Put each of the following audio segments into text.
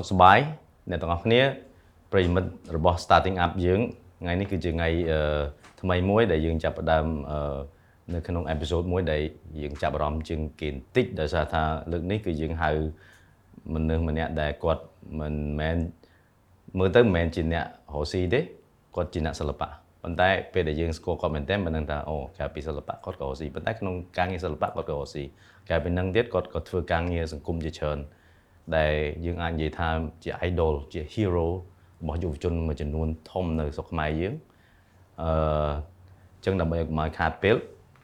សុខសប្បាយអ្នកទាំងអស់គ្នាប្រិយមិត្តរបស់ starting up យើងថ្ងៃនេះគឺជាថ្ងៃអឺថ្មីមួយដែលយើងចាប់ផ្ដើមអឺនៅក្នុងអេពីសូតមួយដែលយើងចាប់អារម្មណ៍ជាងគេបន្តិចដោយសារថាលើកនេះគឺយើងហៅមនុស្សម្នាក់ដែលគាត់មិនមែនមើលទៅមិនមែនជាអ្នករស់ស៊ីទេគាត់ជាអ្នកសិល្បៈប៉ុន្តែពេលដែលយើងស្គាល់គាត់មែនតើមិនដឹងថាអូក្រៅពីសិល្បៈគាត់ក៏រស់ស៊ីប៉ុន្តែក្នុងការងារសិល្បៈគាត់ក៏រស់ស៊ីក្រៅពីនឹងទៀតគាត់ក៏ធ្វើការងារសង្គមជាច្រើន ដែលយើងអាចនិយាយថាជា idol ជា hero របស់យុវជនមួយចំនួនធំនៅស្រុកខ្មែរយើងអឺអញ្ចឹងដើម្បីឲ្យកុំឲ្យខាតពេល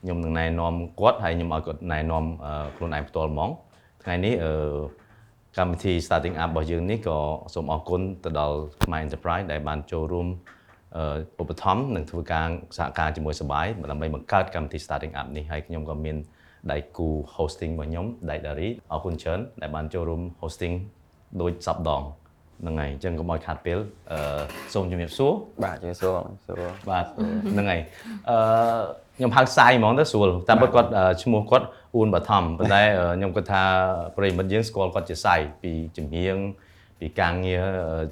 ខ្ញុំនឹងណែនាំគាត់ហើយខ្ញុំឲ្យគាត់ណែនាំខ្លួនឯងផ្ទាល់ហ្មងថ្ងៃនេះអឺកម្មវិធី starting up របស់យើងនេះក៏សូមអរគុណទៅដល់ខ្មែរ Enterprise ដែលបានចូលរួមឧបត្ថម្ភនិងធ្វើការសហការជាមួយសបាយដើម្បីបង្កើតកម្មវិធី starting up នេះហើយខ្ញុំក៏មាន ដៃគូ hosting របស់ខ្ញុំដៃដារីអរគុណច្រើនដែលបានចូលរួម hosting ដូចសពដងហ្នឹងហើយអញ្ចឹងកុំឲ្យខាត់ពេលអឺសូមជំរាបសួរបាទជំរាបសួរសួរបាទហ្នឹងហើយអឺខ្ញុំហៅសាយហ្មងទៅស្រួលតាមពិតគាត់ឈ្មោះគាត់អ៊ូនបឋមប៉ុន្តែខ្ញុំគាត់ថាប្រិមិត្តយើងស្គាល់គាត់ជាសាយពីជំនាញពីការងារ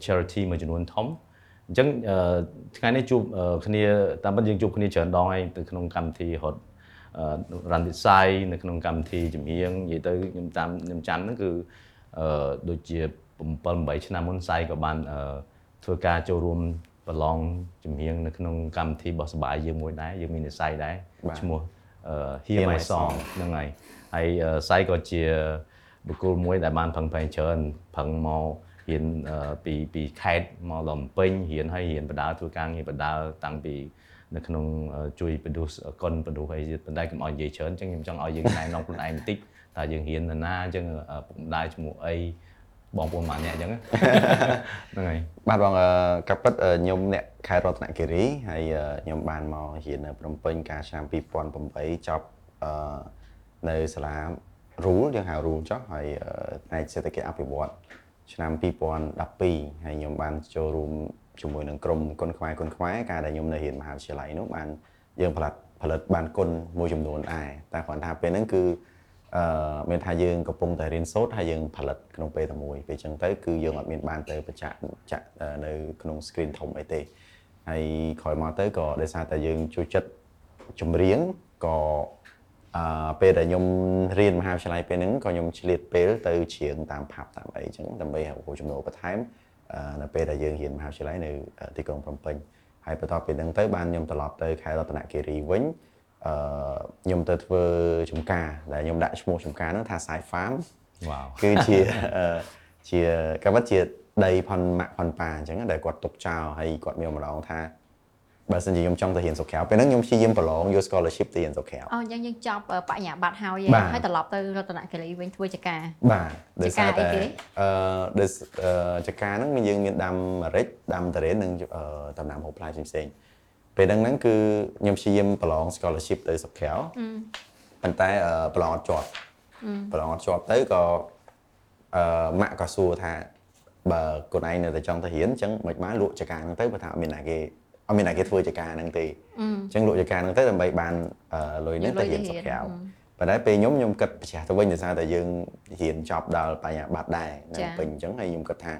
charity មួយចំនួនធំអញ្ចឹងថ្ងៃនេះជួបគ្នាតាមពិតយើងជួបគ្នាច្រើនដងហើយទៅក្នុងកម្មវិធីរត់ រ៉ាន់វិស័យនៅក្នុងកម្មវិធីជំនាញនិយាយទៅខ្ញុំតាមខ្ញុំចាំហ្នឹងគឺអឺដូចជា7 8ឆ្នាំមុនសៃក៏បានធ្វើការចូលរួមប្រឡងជំនាញនៅក្នុងកម្មវិធីរបស់សបាយយើងមួយដែរយើងមាននិស័យដែរឈ្មោះ Hear My Song ហ្នឹងហើយហើយសៃក៏ជាបុគ្គលមួយដែលបានផឹងប្រែងច្រើនផឹងមករៀនពីពីខេត្តមកដល់ភ្នំពេញរៀនហើយរៀនបដាធ្វើការងារបដាតាំងពី នៅក្នុងជួយ produce កុន produce អីទៀតប៉ុន្តែកុំឲ្យនិយាយច្រើនអញ្ចឹងខ្ញុំចង់ឲ្យយើងណែនាំខ្លួនឯងបន្តិចថាយើងរៀននៅណាអញ្ចឹងពុកម្ដាយឈ្មោះអីបងប្អូនម៉ាក់អ្នកអញ្ចឹងហ្នឹងហើយបាទបងកាប់ពិតខ្ញុំអ្នកខេត្តរតនគិរីហើយខ្ញុំបានមករៀននៅភ្នំពេញកាលឆ្នាំ2008ចប់នៅសាលា rule យើងហៅ rule ចុះហើយផ្នែកសេដ្ឋកិច្ចអភិវឌ្ឍឆ្នាំ2012ហើយខ្ញុំបានចូលរួម ជាមួយនឹងក្រុមគុនខ្មែរគុនខ្មែរការដែលខ្ញុំនៅរៀនមហាវិទ្យាល័យនោះបានយើងផលិតផលិតបានគុនមួយចំនួនដែរតែគ្រាន់ថាពេលហ្នឹងគឺអឺមានថាយើងកំពុងតែរៀនសូត្រហើយយើងផលិតក្នុងពេលតែមួយពេលអញ្ចឹងទៅគឺយើងអត់មានបានទៅបញ្ចាក់ចាក់នៅក្នុង screen ធំអីទេហើយក្រោយមកទៅក៏ដោយសារតែយើងជួយចិត្តចម្រៀងក៏អឺពេលដែលខ្ញុំរៀនមហាវិទ្យាល័យពេលហ្នឹងក៏ខ្ញុំឆ្លៀតពេលទៅច្រៀងតាមផាប់តាមអីអញ្ចឹងដើម្បីរកចំណូលបន្ថែម នៅពេលដែលយើងរៀនមហាវិទ្យាល័យនៅទីក្រុងភ្នំពេញហើយបន្ទាប់ពីហ្នឹងទៅបានខ្ញុំត្រឡប់ទៅខេត្តរតនគិរីវិញអឺខ្ញុំទៅធ្វើចំការដែលខ្ញុំដាក់ឈ្មោះចំការហ្នឹងថា Side Farm វ៉ាវគឺជាជាកវិតជាដីផនម៉ាក់ផនប៉ាអញ្ចឹងដែលគាត់ទុកចោលហើយគាត់មានម្ដងថា បើសិនជាខ្ញុំចង់ទៅរៀនសុខក្រៅពេលហ្នឹងខ្ញុំព្យាយាមប្រឡងយក scholarship ទៅរៀនសុខក្រៅអូអញ្ចឹងយើងចប់បញ្ញាបត្រហើយហើយត្រឡប់ទៅរតនគិរីវិញធ្វើចការបាទដោយសារតែអឺដោយចការហ្នឹងយើងមានដាំម្រេចដាំតារ៉េននិងដំណាំហូបផ្លែផ្សេងៗពេលហ្នឹងហ្នឹងគឺខ្ញុំព្យាយាមប្រឡង scholarship ទៅសុខក្រៅប៉ុន្តែប្រឡងអត់ជាប់ប្រឡងអត់ជាប់ទៅក៏អឺម៉ាក់ក៏សួរថាបើខ្លួនឯងនៅតែចង់ទៅរៀនអញ្ចឹងមិនបានលក់ចការហ្នឹងទៅបើថាអត់មានណាគេ អត់មានអ្នកគេធ្វើចការហ្នឹងទេអញ្ចឹងលក់ចការហ្នឹងទៅដើម្បីបានលុយហ្នឹងទៅរៀនសុខក្រៅប៉ុន្តែពេលខ្ញុំខ្ញុំគិតប្រឆាំងទៅវិញដោយសារតែយើងរៀនចប់ដល់បញ្ញាបត្រដែរនៅពេញអញ្ចឹងហើយខ្ញុំគិតថា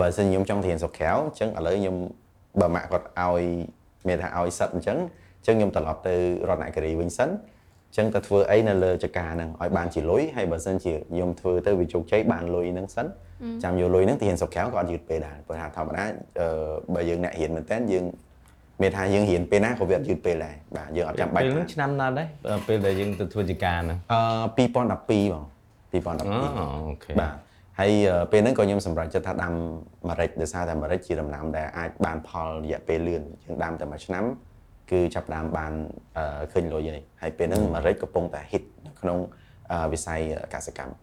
បើសិនខ្ញុំចង់រៀនសុខក្រៅអញ្ចឹងឥឡូវខ្ញុំបើម៉ាក់គាត់ឲ្យមានថាឲ្យសិតអញ្ចឹងអញ្ចឹងខ្ញុំត្រឡប់ទៅរតនគិរីវិញសិនអញ្ចឹងទៅធ្វើអីនៅលើចការហ្នឹងឲ្យបានជាលុយហើយបើសិនជាខ្ញុំធ្វើទៅវាជោគជ័យបានលុយហ្នឹងសិនចាំយកលុយហ្នឹងទៅរៀនសុខក្រៅក៏អត់យឺតពេលដែរព្រោះថាធម្មតាបើយើងអ្នករៀនមែនតើយើងមានថាយើងរៀនពេលណាក៏វាអត់យឺតពេលដែរបាទយើងអត់ចាំបាច់ពេលឆ្នាំណាដែរពេលដែលយើងទៅធ្វើជាការហ្នឹងអឺ2012បង2012អូខេបាទហើយពេលហ្នឹងក៏ខ្ញុំសម្រេចចិត្តថាដាំម្រេចដោយសារតែម្រេចជាដំណាំដែលអាចបានផលរយៈពេលលឿនយើងដាំតែមួយឆ្នាំ គឺចាប់ដើមបានឃើញលុយហើយហើយពេលហ្នឹងម្រេចកំពុងតែ hit នៅក្នុងវិស័យកសិកម្ម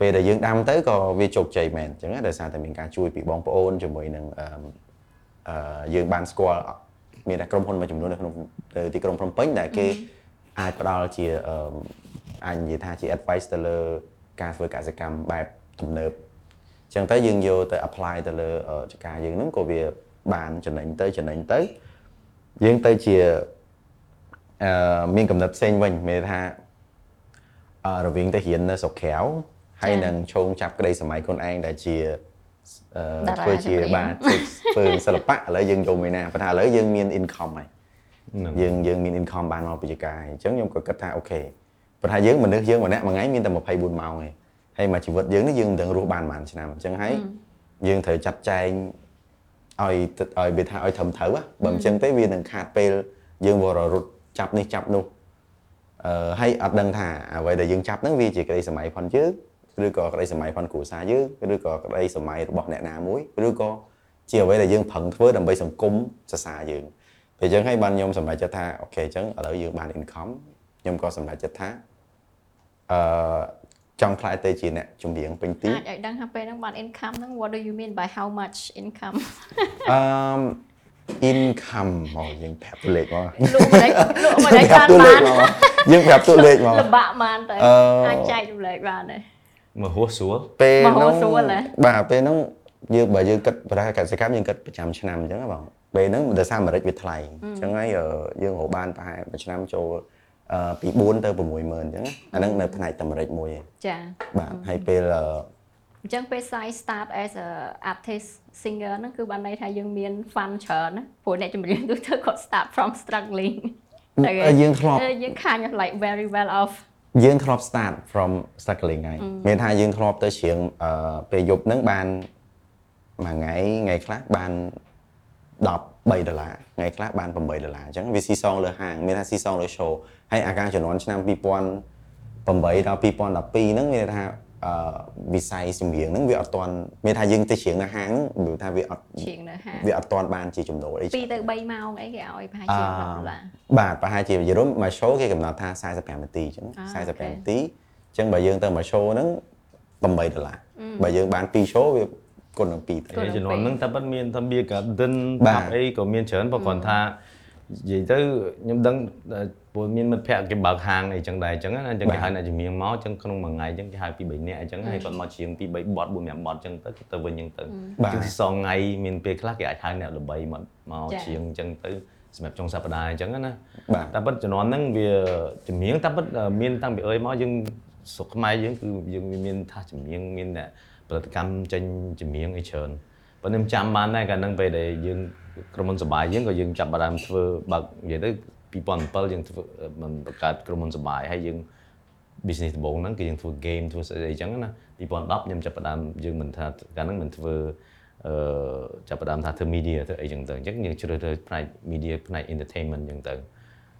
ពេលដែលយើងដាំទៅក៏វាជោគជ័យមែនអញ្ចឹងដោយសារតែមានការជួយពីបងប្អូនជាមួយនឹងអឺយើងបានស្គាល់មានតែក្រុមហ៊ុនមួយចំនួននៅក្នុងទីក្រុងភ្នំពេញដែលគេអាចផ្ដល់ជាអាចនិយាយថាជា advice ទៅលើការធ្វើកសិកម្មបែបទំនើបអញ្ចឹងទៅយើងយកទៅ apply ទៅលើចការយើងហ្នឹងក៏វាបានចំណេញទៅចំណេញទៅ យើងទៅជាអឺមានកំណត់ផ្សេងវិញមានថាអឺរវាងទៅរៀននៅស្រុកក្រៅហើយនឹងឈោងចាប់ក្តីសម័យខ្លួនឯងដែលជាអឺតារាធ្វើជាចម្រៀងបាទធ្វើសិល្បៈឥឡូវយើងយកមួយណាប៉ុន្តែឥឡូវយើងមាន income ហើយហ្នឹងយើងយើងមាន income បានមកពីចការអញ្ចឹងខ្ញុំក៏គិតថាអូខេប៉ុន្តែយើងមនុស្សយើងម្នាក់មួយថ្ងៃមានតែ24ម៉ោងឯងហើយមកជីវិតយើងនេះយើងមិនដឹងរស់បានប៉ុន្មានឆ្នាំអញ្ចឹងហើយយើងត្រូវចាត់ចែង ឲ្យទៅឲ្យវាថាឲ្យត្រឹមត្រូវហ៎បើមិនអញ្ចឹងទេវានឹងខាតពេលយើងវររត់ចាប់នេះចាប់នោះអឺហើយអត់ដឹងថាអ្វីដែលយើងចាប់ហ្នឹងវាជាក្តីសម័យផុនយើងឬក៏ក្តីសម័យផុនគ្រួសារយើងឬក៏ក្តីសម័យរបស់អ្នកណាមួយឬក៏ជាអ្វីដែលយើងប្រឹងធ្វើដើម្បីសង្គមសរសើរយើងពេលអញ្ចឹងហើយបានខ្ញុំសម្រេចចិត្តថាអូខេអញ្ចឹងឥឡូវយើងបាន income ខ្ញុំក៏សម្រេចចិត្តថាអឺ ចង់ខ្លាយទៅជាអ្នកជំនាញពេញទីអាចឲ្យដឹងថាពេលហ្នឹងបាន income ហ្នឹង what do you mean by how much income អឺ income មកយើងប្រាប់តួលេខមកលក់មិនលក់មិនប្រាប់តួលេខមកយើងប្រាប់តួលេខមកលំបាកបានទៅអឺអាចចែករំលែកបានទេមកហួសស្រួលពេលមហោហ្នឹងសួលហ៎បាទពេលហ្នឹងយើងបើយើងគិតប្រាកសិកម្មយើងគិតប្រចាំឆ្នាំអញ្ចឹងណាបងពេលហ្នឹងដោយសារអាមេរិកវាថ្លៃអញ្ចឹងហើយអឺយើងរកបានប្រហែលមួយឆ្នាំចូលអឺ ពី4ទៅ60000អញ្ចឹងណាអាហ្នឹងនៅផ្នែកតែអាមេរិកមួយឯងចាបាទហើយពេលអឺអញ្ចឹងពេល side start as a artist singer ហ្នឹងគឺបានន័យថាយើងមាន fun ច្រើនណាព្រោះអ្នកចម្រៀងទូទៅគាត់ start from struggling តែយើងធ្លាប់អឺយើង kind of like very well off យើងធ្លាប់ start from struggling ហើយមានថាយើងធ្លាប់ទៅច្រៀងអឺពេលយប់ហ្នឹងបានមួយថ្ងៃថ្ងៃខ្លះបាន 13ដុល្លារថ្ងៃខ្លះបាន8ដុល្លារអញ្ចឹងវាស៊ីសងលើហាងមានថាស៊ីសងលើ show ហើយអាការជំនាន់ឆ្នាំ2008ដល់2012ហ្នឹងមានថាអឺវិស័យចម្រៀងហ្នឹងវាអត់ទាន់មានថាយើងទៅច្រៀងនៅហាងហ្នឹងវាថាវាអត់ជាងនៅហាងវាអត់ទាន់បានជាចំណូលអី2ទៅ3ម៉ោងអីគេឲ្យប្រហែលជា10ដុល្លារបាទប្រហែលជាយរុំមួយ show គេកំណត់ថា45នាទីអញ្ចឹងអាអូខេ45នាទីអញ្ចឹងបើយើងទៅមួយ show ហ្នឹង8ដុល្លារបើយើងបាន2 show វា គុណនឹង2ទៅគុណជំនាន់ហ្នឹងតែប៉ិតមានថា beer garden បាទ pub អីក៏មានច្រើនប៉ុន្តែគាត់ថានិយាយទៅខ្ញុំដឹងតែព្រោះមានមិត្តភ័ក្តិគេបើកហាងអីចឹងដែរអញ្ចឹងណាអញ្ចឹងគេហៅអ្នកជំនាញមកអញ្ចឹងក្នុងមួយថ្ងៃអញ្ចឹងគេហៅពី3នាក់អញ្ចឹងហើយគាត់មកច្រៀងពី3បទ4 5បទអញ្ចឹងទៅគេទៅវិញអញ្ចឹងទៅអញ្ចឹងទីសងថ្ងៃមានពេលខ្លះគេអាចហៅអ្នកល្បីមកមកច្រៀងអញ្ចឹងទៅសម្រាប់ចុងសប្តាហ៍អញ្ចឹងណាបាទតែប៉ិតជំនាន់ហ្នឹងវាជំនាញតែប៉ិតមានតាំងពីអើយមកយើងស្រុកខ្មែរយើងគឺយើងមានថាជំនាញមានអ្នក ផលិតកម្មចេញជំនាញអីច្រើនប៉ុន្តែខ្ញុំចាំបានដែរកាលហ្នឹងពេលដែលយើងក្រុមហ៊ុនសបាយយើងក៏យើងចាប់ផ្ដើមធ្វើបើកនិយាយទៅ2007យើងធ្វើមិនបង្កើតក្រុមហ៊ុនសបាយហើយយើង business ដំបូងហ្នឹងគឺយើងធ្វើ game ធ្វើស្អីអីចឹងណា2010ខ្ញុំចាប់ផ្ដើមយើងមិនថាកាលហ្នឹងមិនធ្វើអឺចាប់ផ្ដើមថាធ្វើ media ធ្វើអីចឹងទៅអញ្ចឹងយើងជ្រើសរើសផ្នែក media ផ្នែក entertainment ចឹងទៅ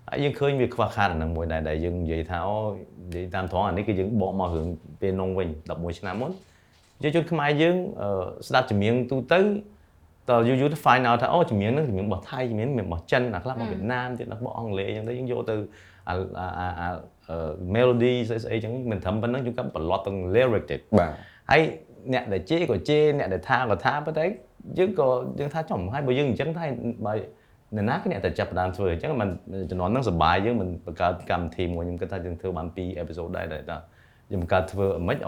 ហើយយើងឃើញវាខ្វះខាតអាហ្នឹងមួយដែរដែលយើងនិយាយថាអូនិយាយតាមត្រង់អានេះគឺយើងបកមករឿងពេលនងវិញ11ឆ្នាំមុន យើងជនខ្មែរយើងអឺស្ដាប់ចម្រៀងទូទៅតើយូរយូរទៅ find out ថាអូចម្រៀងហ្នឹងចម្រៀងរបស់ថៃចម្រៀងមានរបស់ចិនអាខ្លះរបស់វៀតណាមទៀតរបស់អង់គ្លេសអញ្ចឹងទៅយើងយកទៅអាអាអាអាអឺ melody ស្អីស្អីអញ្ចឹងមិនត្រឹមប៉ុណ្្នឹងយើងក៏បន្លត់ទាំង lyric ទៀតបាទហើយអ្នកដែលជេរក៏ជេរអ្នកដែលថាក៏ថាប៉ុន្តែយើងក៏យើងថាចំហើយបើយើងអញ្ចឹងថាបើអ្នកណាគឺអ្នកតែចាប់ផ្ដើមធ្វើអញ្ចឹងមិនជំនាន់ហ្នឹងសប្បាយយើងមិនបង្កើតកម្មវិធីមួយខ្ញុំគិតថាយើងធ្វើបាន2 episode ដែរតែថាយើងបង្កើតធ្វើមិន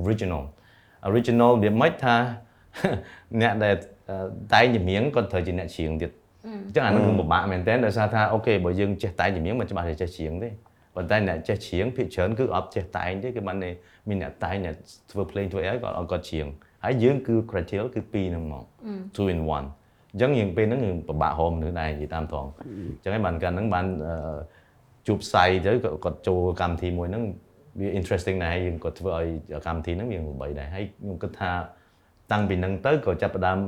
original original វាមិនថាអ្នកដែលតែងចម្រៀងគាត់ត្រូវជាអ្នកច្រៀងទៀតអញ្ចឹងអានោះគឺពិបាកមែនតើដោយសារថាអូខេបើយើងចេះតែងចម្រៀងមិនច្បាស់តែចេះច្រៀងទេប៉ុន្តែអ្នកចេះច្រៀងភាគច្រើនគឺអត់ចេះតែងទេគឺបានតែមានអ្នកតែងអ្នកធ្វើភ្លេងធ្វើអីគាត់អត់គាត់ច្រៀងហើយយើងគឺ criteria គឺ2ហ្នឹងមក2 in 1អញ្ចឹងយើងពេលហ្នឹងយើងពិបាករកមនុស្សដែរនិយាយតាមត្រង់អញ្ចឹងហើយបានកាលហ្នឹងបានអឺជួបផ្សាយទៅក៏គាត់ចូលកម្មវិធីមួយហ្នឹង វា interesting ដែរហើយយើងក៏ធ្វើឲ្យកម្មវិធីហ្នឹងវាល្បីដែរហើយខ្ញុំគិតថាតាំងពីហ្នឹងទៅក៏ចាប់ផ្ដើម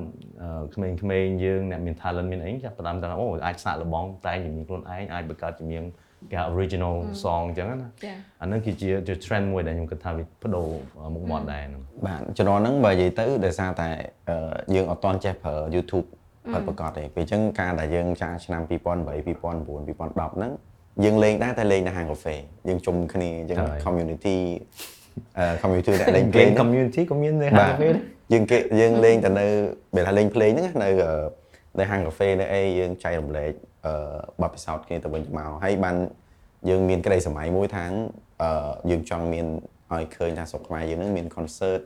អឺក្មេងៗយើងអ្នកមាន talent មានអីចាប់ផ្ដើមថាអូអាចសាកល្បងតែងជំនាញខ្លួនឯងអាចបង្កើតជំនាញគេហៅ original song អញ្ចឹងណាចាអាហ្នឹងគឺជាជា trend មួយដែលខ្ញុំគិតថាវាបដូរមុខមាត់ដែរហ្នឹងបាទជំនាន់ហ្នឹងបើនិយាយទៅដោយសារតែអឺយើងអត់ទាន់ចេះប្រើ YouTube ប្រើប្រកបទេពេលអញ្ចឹងការដែលយើងចាស់ឆ្នាំ2008 2009 2010ហ្នឹង យើងលេងដែរតែលេងនៅហាងកាហ្វេយើងជុំគ្នាអញ្ចឹងហើយ community អឺ community ដែលលេងភ្លេ game ងហ្នឹង community ក៏មានដែរបាហាទងពេលយើងគេយើងលេងតែនៅពេលថាលេងភ្លេងហ្នឹងណានៅអឺនៅហាងកាហ្វេនៅអីយើងចែករំលែកអឺបទពិសោធន៍គ្នាទៅវិញទៅមកហើយបានយើងមានក្តីសម័យមួយថាងអឺយើងចង់មានឲ្យឃើញថាស្រុកខ្មែរយើងហ្នឹងមាន concert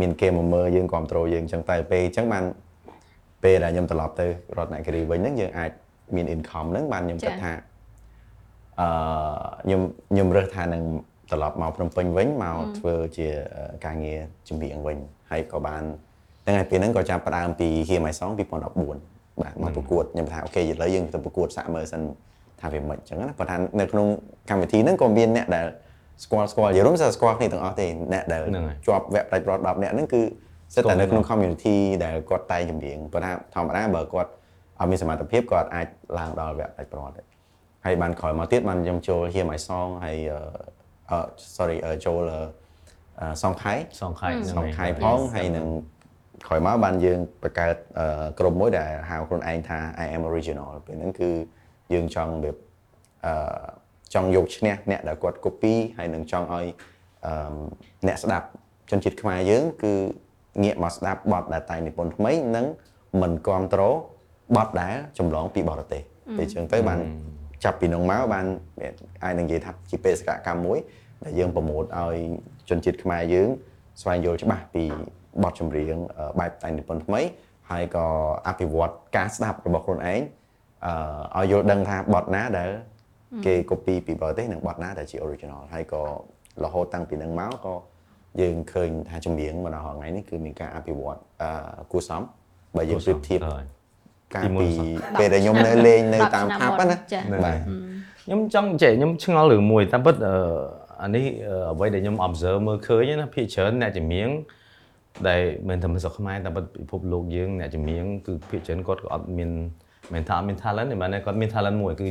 មានគេមកមើលយើងគ្រប់គ្រងយើងអញ្ចឹងតែពេលអញ្ចឹងបានពេលដែលខ្ញុំត្រឡប់ទៅរតនគិរីវិញហ្នឹងយើងអាចមាន income ហ្នឹងបានខ្ញុំគិតថា អឺខ្ញុំខ្ញុំរើសថានឹងត្រឡប់មកភ្នំពេញវិញមកធ្វើជាការងារជំនាញវិញហើយក៏បានហ្នឹងហើយពេលហ្នឹងក៏ចាប់ផ្ដើមពី Hear My Song 2014បាទមកប្រកួតខ្ញុំថាអូខេឥឡូវយើងទៅប្រកួតសាក់មើលសិនថាវាមិនអញ្ចឹងណាប៉ុន្តែនៅក្នុងកម្មវិធីហ្នឹងក៏មានអ្នកដែលស្គាល់ស្គាល់យល់មិនស្គាល់គ្នាទាំងអស់ទេអ្នកដែលជាប់វគ្គផ្ដាច់ប្រត់10អ្នកហ្នឹងគឺសិតតែនៅក្នុង community ដែលគាត់តែងចម្រៀងប៉ុន្តែធម្មតាបើគាត់អត់មានសមត្ថភាពគាត់អាចឡើងដល់វគ្គផ្ដាច់ប្រត់ដែរ ហើយបានក្រោយមកទៀតបានខ្ញុំចូល Hear My Song ហើយអឺ sorry ចូលសងខៃសងខៃសងខៃផងហើយនឹងក្រោយមកបានយើងបង្កើតក្រុមមួយដែលហៅខ្លួនឯងថា I am original ពេលហ្នឹងគឺយើងចង់វាអឺចង់យកឈ្នះអ្នកដែលគាត់ copy ហើយនឹងចង់ឲ្យអឺអ្នកស្ដាប់ជនជាតិខ្មែរយើងគឺងាកមកស្ដាប់បទដែលតែងនិពន្ធថ្មីនិងមិនគ្រប់គ្រងបទដែលចម្លងពីបរទេសពេលចឹងទៅបាន ចាប់ពីនោះមកបានអាចនឹងនិយាយថាជាបេសកកម្មមួយដែលយើងប្រម៉ូទឲ្យជនជាតិខ្មែរយើង ស្វែងយល់ច្បាស់ពីបទចម្រៀងបែបតែងនិពន្ធថ្មីហើយក៏អភិវឌ្ឍការស្ដាប់របស់ខ្លួនឯងអឺឲ្យយល់ដឹងថាបទណាដែលគេ copy ពីបរទេសនិងបទណាដែលជា original ហើយក៏រហូតតាំងពីនឹងមកក៏យើងឃើញថាចម្រៀងមកដល់ថ្ងៃនេះគឺមានការអភិវឌ្ឍអឺគួរសមបើយើងប្រៀបធៀប កាលពីពេលដែលខ្ញុំនៅលេងនៅតាមផាប់ណាបាទខ្ញុំចង់ចេះខ្ញុំឆ្ងល់រឿងមួយតាមពិតអឺអានេះអ្វីដែលខ្ញុំ observe មើលឃើញណាភាគច្រើនអ្នកចម្រៀងដែលមិនតែមិនស្រុកខ្មែរតែពិតពិភពលោកយើងអ្នកចម្រៀងគឺភាគច្រើនគាត់ក៏អត់មានមិនថាមាន talent ទេបាទគាត់មាន talent មួយគឺ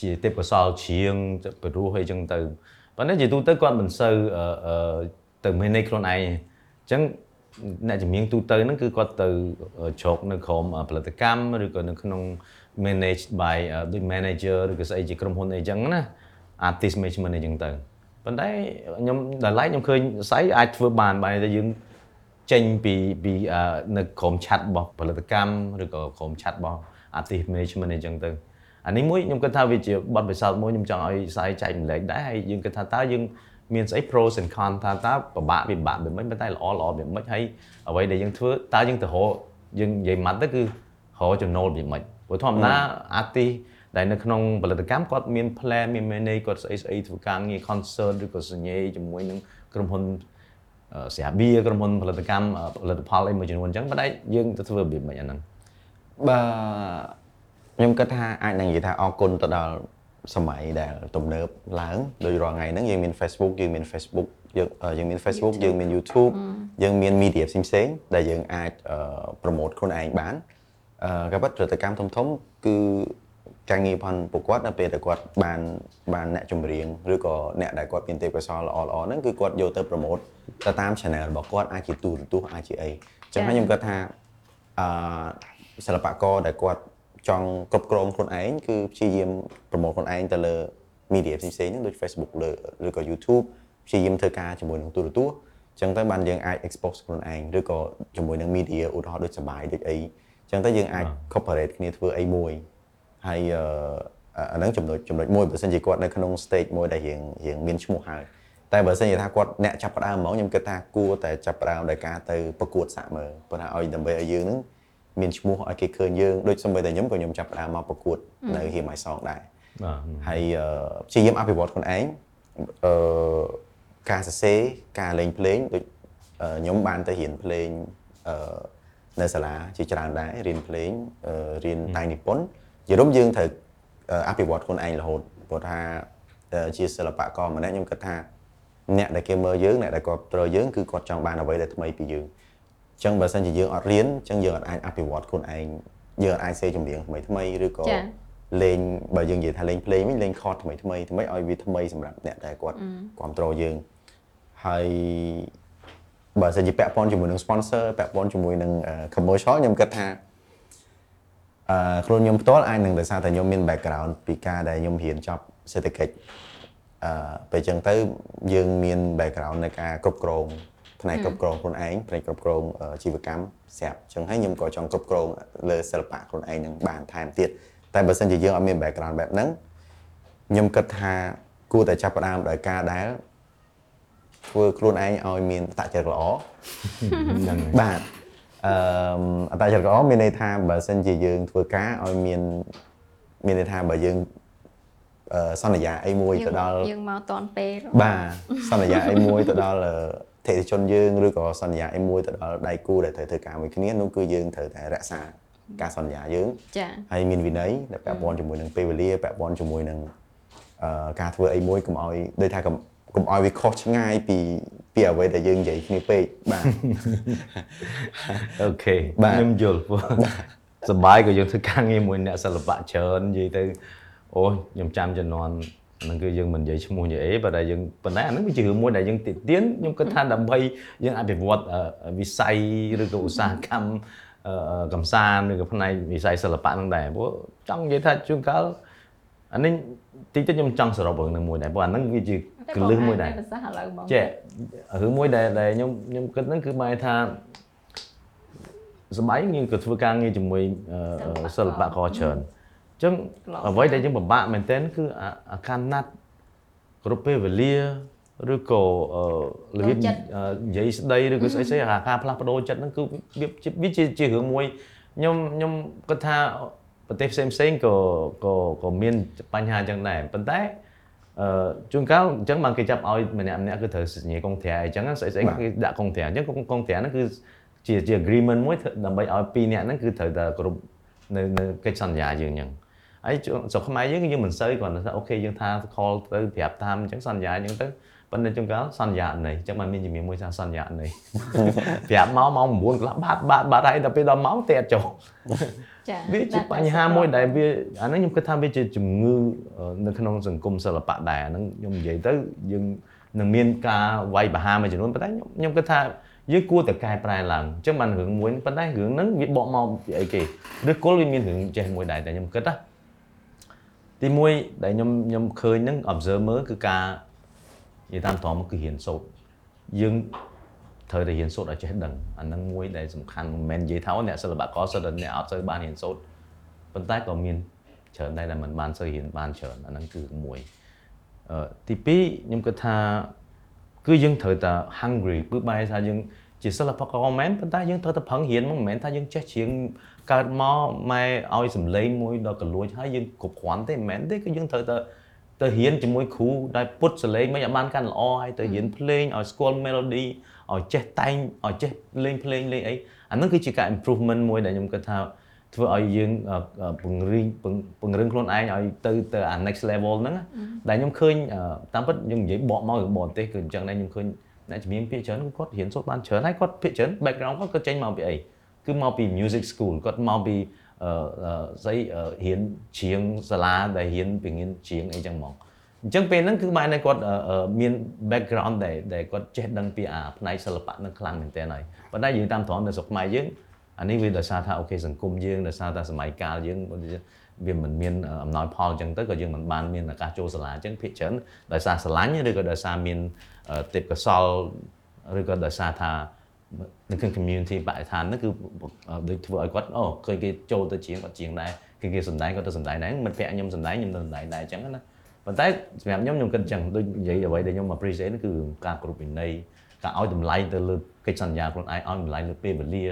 ជាទេពកោសលច្រៀងពីរោះអីចឹងទៅប៉ុន្តែជាទូទៅគាត់មិនសូវទៅមាននៃខ្លួនឯងអញ្ចឹង អ្នកជំនាញទូទៅហ្នឹងគឺគាត់ទៅជ្រកនៅក្រុមផលិតកម្មឬក៏នៅក្នុង manage by ដូច manager ឬក៏ស្អីជាក្រុមហ៊ុនអីចឹងណា artist management អីចឹងទៅប៉ុន្តែខ្ញុំដល់ឡែកខ្ញុំឃើញស្អីអាចធ្វើបានបែរតែយើងចេញពីពីនៅក្រុមឆាត់របស់ផលិតកម្មឬក៏ក្រុមឆាត់របស់ artist management អីចឹងទៅអានេះមួយខ្ញុំគិតថាវាជាបទពិសោធន៍មួយខ្ញុំចង់ឲ្យស្អីចែកម្លែកដែរហើយយើងគិតថាតើយើង មានស្អី pros and cons ថាតើពិបាកពិបាកវាមិនប៉ុន្តែល្អល្អវាមិនហើយអ្វីដែលយើងធ្វើតើយើងទៅរកយើងនិយាយម៉ាត់ទៅគឺរកចំណូលវាមិនព្រោះធម្មតា artist ដែលនៅក្នុងផលិតកម្មគាត់មាន plan មាន manage គាត់ស្អីស្អីធ្វើការងារ concert ឬក៏សញ្ញេជាមួយនឹងក្រុមហ៊ុនស្រាបៀរក្រុមហ៊ុនផលិតកម្មផលិតផលអីមួយចំនួនអញ្ចឹងប៉ុន្តែយើងទៅធ្វើរបៀបមិនអាហ្នឹងបើខ្ញុំគិតថាអាចនឹងនិយាយថាអរគុណទៅដល់ សម័យដែលទំនើបឡើងដោយរាល់ថ្ងៃហ្នឹងយើងមាន Facebook យើងមាន Facebook យើងយើងមាន Facebook យើងមាន YouTube យើងមាន media ផ្សេងៗដែលយើងអាច promote ខ្លួនឯងបានអឺក៏ប៉ុន្តែកម្មធំធំគឺការងារផងពួកគាត់នៅពេលដែលគាត់បានបានអ្នកចម្រៀងឬក៏អ្នកដែលគាត់មានទេពកោសល្យល្អល្អហ្នឹងគឺគាត់យកទៅ promote ទៅតាម channel របស់គាត់អាចជាទូរទស្សន៍អាចជាអីអញ្ចឹងខ្ញុំគាត់ថាអឺសិល្បករដែលគាត់ ចង់គ្រប់គ្រងខ្លួនឯងគឺព្យាយាម promote ខ្លួនឯងទៅលើ media ផ្សេងៗហ្នឹងដូច Facebook លើឬក៏ YouTube ព្យាយាមធ្វើការជាមួយនឹងទូរទស្សន៍អញ្ចឹងទៅបានយើងអាច expose ខ្លួនឯងឬក៏ជាមួយនឹង media ឧទាហរណ៍ដូចសបាយដូចអីអញ្ចឹងទៅយើងអាច cooperate គ្នាធ្វើអីមួយហើយអាហ្នឹងចំណុចចំណុចមួយបើសិនជាគាត់នៅក្នុង stage មួយដែលរៀងរៀងមានឈ្មោះហើយតែបើសិនជាថាគាត់អ្នកចាប់ផ្ដើមហ្មងខ្ញុំគិតថាគួរតែចាប់ផ្ដើមដោយការទៅប្រកួតសាក់មើលប៉ុន្តែឲ្យដើម្បីឲ្យយើងនឹង មានឈ្មោះឲ្យគេឃើញយើងដូចសូម្បីតែខ្ញុំក៏ខ្ញុំចាប់ផ្ដើមមកប្រកួតនៅ Hear My Song ដែរបាទហើយព្យាយាមអភិវឌ្ឍខ្លួនឯងអឺការសរសេរការលេងភ្លេងដូចខ្ញុំបានទៅរៀនភ្លេងអឺនៅសាលាជាច្រើនដែររៀនភ្លេងរៀនតែងនិពន្ធយល់យើងត្រូវអភិវឌ្ឍខ្លួនឯងរហូតព្រោះថាជាសិល្បករម្នាក់ខ្ញុំគិតថាអ្នកដែលគេមើលយើងអ្នកដែលគាត់ត្រូវយើងគឺគាត់ចង់បានអ្វីដែលថ្មីពីយើងអញ្ចឹងបើសិនជាយើងអត់រៀនអញ្ចឹងយើងអត់អាចអភិវឌ្ឍខ្លួនឯងយើងអត់អាចសេចម្រៀងថ្មីថ្មីឬក៏លេងបើយើងនិយាយថាលេងភ្លេងវិញលេងខតថ្មីថ្មីថ្មីឲ្យវាថ្មីសម្រាប់អ្នកដែលគាត់គ្រប់គ្រងយើងហើយបើសិនជាពាក់ព័ន្ធជាមួយនឹង sponsor ពាក់ព័ន្ធជាមួយនឹង commercial ខ្ញុំគិតថាអឺខ្លួនខ្ញុំផ្ទាល់អាចនឹងដោយសារតែខ្ញុំមាន background ពីការដែលខ្ញុំរៀនចប់សេដ្ឋកិច្ចអឺពេលចឹងទៅយើងមាន background នៅការគ្រប់គ្រង ផ្នែកគ្រប់គ្រងខ្លួនឯងផ្នែកគ្រប់គ្រងជីវកម្មស្រាប់ចឹងហើយខ្ញុំក៏ចង់គ្រប់គ្រងលើសិល្បៈខ្លួនឯងនឹងបានថែមទៀតតែបើសិនជាយើងអត់មាន background បែបហ្នឹងខ្ញុំគិតថាគួរតែចាប់ផ្ដើមដោយការដែលធ្វើខ្លួនឯងឲ្យមានតចរិតល្អហ្នឹងបាទអឺអតចរិតល្អមានន័យថាបើសិនជាយើងធ្វើការឲ្យមានមានន័យថាបើយើងអឺសន្យាអីមួយទៅដល់យើងមកតនពេលបាទសន្យាអីមួយទៅដល់ តិថិជនយើងឬក៏សន្យាអីមួយទៅដល់ដៃគូដែលត្រូវធ្វើការមួយគ្នានោះគឺយើងត្រូវតែរក្សាការសន្យាយើងចាហើយមានវិន័យដែលពាក់ព័ន្ធជាមួយនឹងពេលវេលាពាក់ព័ន្ធជាមួយនឹងអឺការធ្វើអីមួយកុំឲ្យដូចថាកុំកុំឲ្យវាខុសឆ្ងាយពីពីអ្វីដែលយើងនិយាយគ្នាពេកបាទអូខេបាទខ្ញុំយល់ព្រោះសប្បាយក៏យើងធ្វើការងារមួយអ្នកសិល្បៈច្រើននិយាយទៅអូខ្ញុំចាំជំនាន់ ហ្នឹងគឺយើងមិននិយាយឈ្មោះនិយាយអីប៉ុន្តែយើងប៉ុន្តែអាហ្នឹងវាជារឿងមួយដែលយើងទាក់ទានខ្ញុំគិតថាដើម្បីយើងអភិវឌ្ឍអឺវិស័យឬក៏ឧស្សាហកម្មអឺកំសាន្តឬក៏ផ្នែកវិស័យសិល្បៈហ្នឹងដែរព្រោះចង់និយាយថាជួនកាលអានេះតិចតិចខ្ញុំចង់សរុបរឿងហ្នឹងមួយដែរព្រោះអាហ្នឹងវាជាកលឹះមួយដែរភាសាឥឡូវហ្មងចេះរឿងមួយដែលដែលខ្ញុំខ្ញុំគិតហ្នឹងគឺបែរថាសម័យយើងក៏ធ្វើការងារជាមួយអឺសិល្បករច្រើនអញ្ចឹងអ្វីដែលយើងពិបាកមែនទែនគឺអាអាការណាត់គ្រប់ពេលវេលាឬក៏អឺរបៀបអឺនិយាយស្ដីឬក៏ស្អីស្អីអាការផ្លាស់ប្ដូរចិត្តហ្នឹងគឺវាជាវាជាជារឿងមួយខ្ញុំខ្ញុំគិតថាប្រទេសផ្សេងផ្សេងៗក៏ក៏ក៏មានបញ្ហាអញ្ចឹងដែរប៉ុន្តែអឺជួនកាលអញ្ចឹងបានគេចាប់ឲ្យម្នាក់ម្នាក់គឺត្រូវសញ្ញាកុងត្រាអញ្ចឹងស្អីស្អីបាទគេដាក់កុងត្រាអញ្ចឹងកុងកុងត្រាហ្នឹងគឺជាជា agreement មួយធ្វើដើម្បីឲ្យពីរនាក់ហ្នឹងគឺត្រូវតែគ្រប់នៅនៅកិច្ចសន្យាយើងអញ្ចឹង ហើយជួនស្រុកខ្មែរយើងគឺយើងមិនសូវគ្រាន់តែថាអូខេយើងថា call ទៅប្រាប់តាមអញ្ចឹងសន្យាអញ្ចឹងទៅប៉ុន្តែជួនកាលសន្យាអត់ន័យអញ្ចឹងបានមានជំនាញមួយថាសន្យាអត់ន័យប្រាប់មកម៉ោង9កន្លះបាត់បាត់បាត់ហើយដល់ពេលដល់ម៉ោងតែអត់ចុះចាវាជាបញ្ហាមួយដែលវាអាហ្នឹងខ្ញុំគិតថាវាជាជំងឺអឺនៅក្នុងសង្គមសិល្បៈដែរអាហ្នឹងខ្ញុំនិយាយទៅយើងនឹងមានការវាយប្រហារមួយចំនួនប៉ុន្តែខ្ញុំខ្ញុំគិតថាយើងគួរតែកែប្រែឡើងអញ្ចឹងបានរឿងមួយប៉ុន្តែរឿងហ្នឹងវាបកមកពីអីគេឬគល់វាមានរឿងចេះមួយដែរតែខ្ញុំគិតណា ទីមួយដែលខ្ញុំខ្ញុំឃើញហ្នឹង observe មើលគឺការនិយាយតាមត្រង់មកគឺរៀនសូត្រយើងត្រូវតែរៀនសូត្រឲ្យចេះដឹងអាហ្នឹងមួយដែលសំខាន់មិនមែននិយាយថាអូអ្នកសិល្បករសិតតែអ្នកអត់សូវបានរៀនសូត្រប៉ុន្តែក៏មានច្រើនដែរដែលមិនបានសូវរៀនបានច្រើនអាហ្នឹងគឺមួយអឺទីពីរខ្ញុំគិតថាគឺយើងត្រូវតែ hungry គឺបែរថាយើងជាសិល្បករមែនប៉ុន្តែយើងត្រូវតែប្រឹងរៀនមកមិនមែនថាយើងចេះច្រៀង កើតមកម៉ែឲ្យសំឡេងមួយដល់កលួចហើយយើងគ្រប់គ្រាន់ទេមិនមែនទេគឺយើងត្រូវតែទៅរៀនជាមួយគ្រូដែលពុតសលេងមិនឲ្យបានកាន់ល្អហើយទៅរៀនភ្លេងឲ្យស្គាល់ melody ឲ្យចេះតែងឲ្យចេះលេងភ្លេងលេងអីអាហ្នឹងគឺជាការ improvement មួយដែលខ្ញុំគិតថាធ្វើឲ្យយើងអឺអឺពង្រីកពង្ពង្រឹងខ្លួនឯងឲ្យទៅទៅអា next level ហ្នឹងណាដែលខ្ញុំឃើញអឺតាមពិតយើងនិយាយបកមករឿងបរទេសគឺអញ្ចឹងដែរខ្ញុំឃើញអ្នកជំនាញភាគច្រើនគឺគាត់រៀនសូត្របានច្រើនហើយគាត់ភាគច្រើន background គាត់គាត់ចេញមកពីអី គឺមកពី music school គាត់មកពីអឺអឺស្អីអឺរៀនច្រៀងសាលាដែលរៀនពង្រៀនច្រៀងអីចឹងមកអញ្ចឹងពេលហ្នឹងគឺបែរតែគាត់អឺអឺមាន background ដែលដែលគាត់ចេះដឹងពីអាផ្នែកសិល្បៈហ្នឹងខ្លាំងមែនទែនហើយប៉ុន្តែយើងតាមត្រង់នៅស្រុកខ្មែរយើងអានេះវាដោយសារថាអូខេសង្គមយើងដោយសារតែសម័យកាលយើងវាមិនមានអំណោយផលអញ្ចឹងទៅក៏យើងមិនបានមានឱកាសចូលសាលាអញ្ចឹងភាគច្រើនដោយសារស្រឡាញ់ឬក៏ដោយសារមានអឺទេពកោសលឬក៏ដោយសារថា នៅក្នុង community បរិស្ថានហ្នឹងគឺដូចធ្វើឲ្យគាត់អូឃើញគេចូលទៅជាងគាត់ជាងដែរគេគេសំដែងគាត់ទៅសំដែងដែរមិត្តភក្តិខ្ញុំសំដែងខ្ញុំទៅសំដែងដែរអញ្ចឹងណាប៉ុន្តែសម្រាប់ខ្ញុំខ្ញុំគិតអញ្ចឹងដូចនិយាយអ្វីដែលខ្ញុំ appreciate ហ្នឹងគឺការគ្រប់វិន័យការឲ្យតម្លៃទៅលើកិច្ចសន្យាខ្លួនឯងឲ្យតម្លៃលើពេលវេលា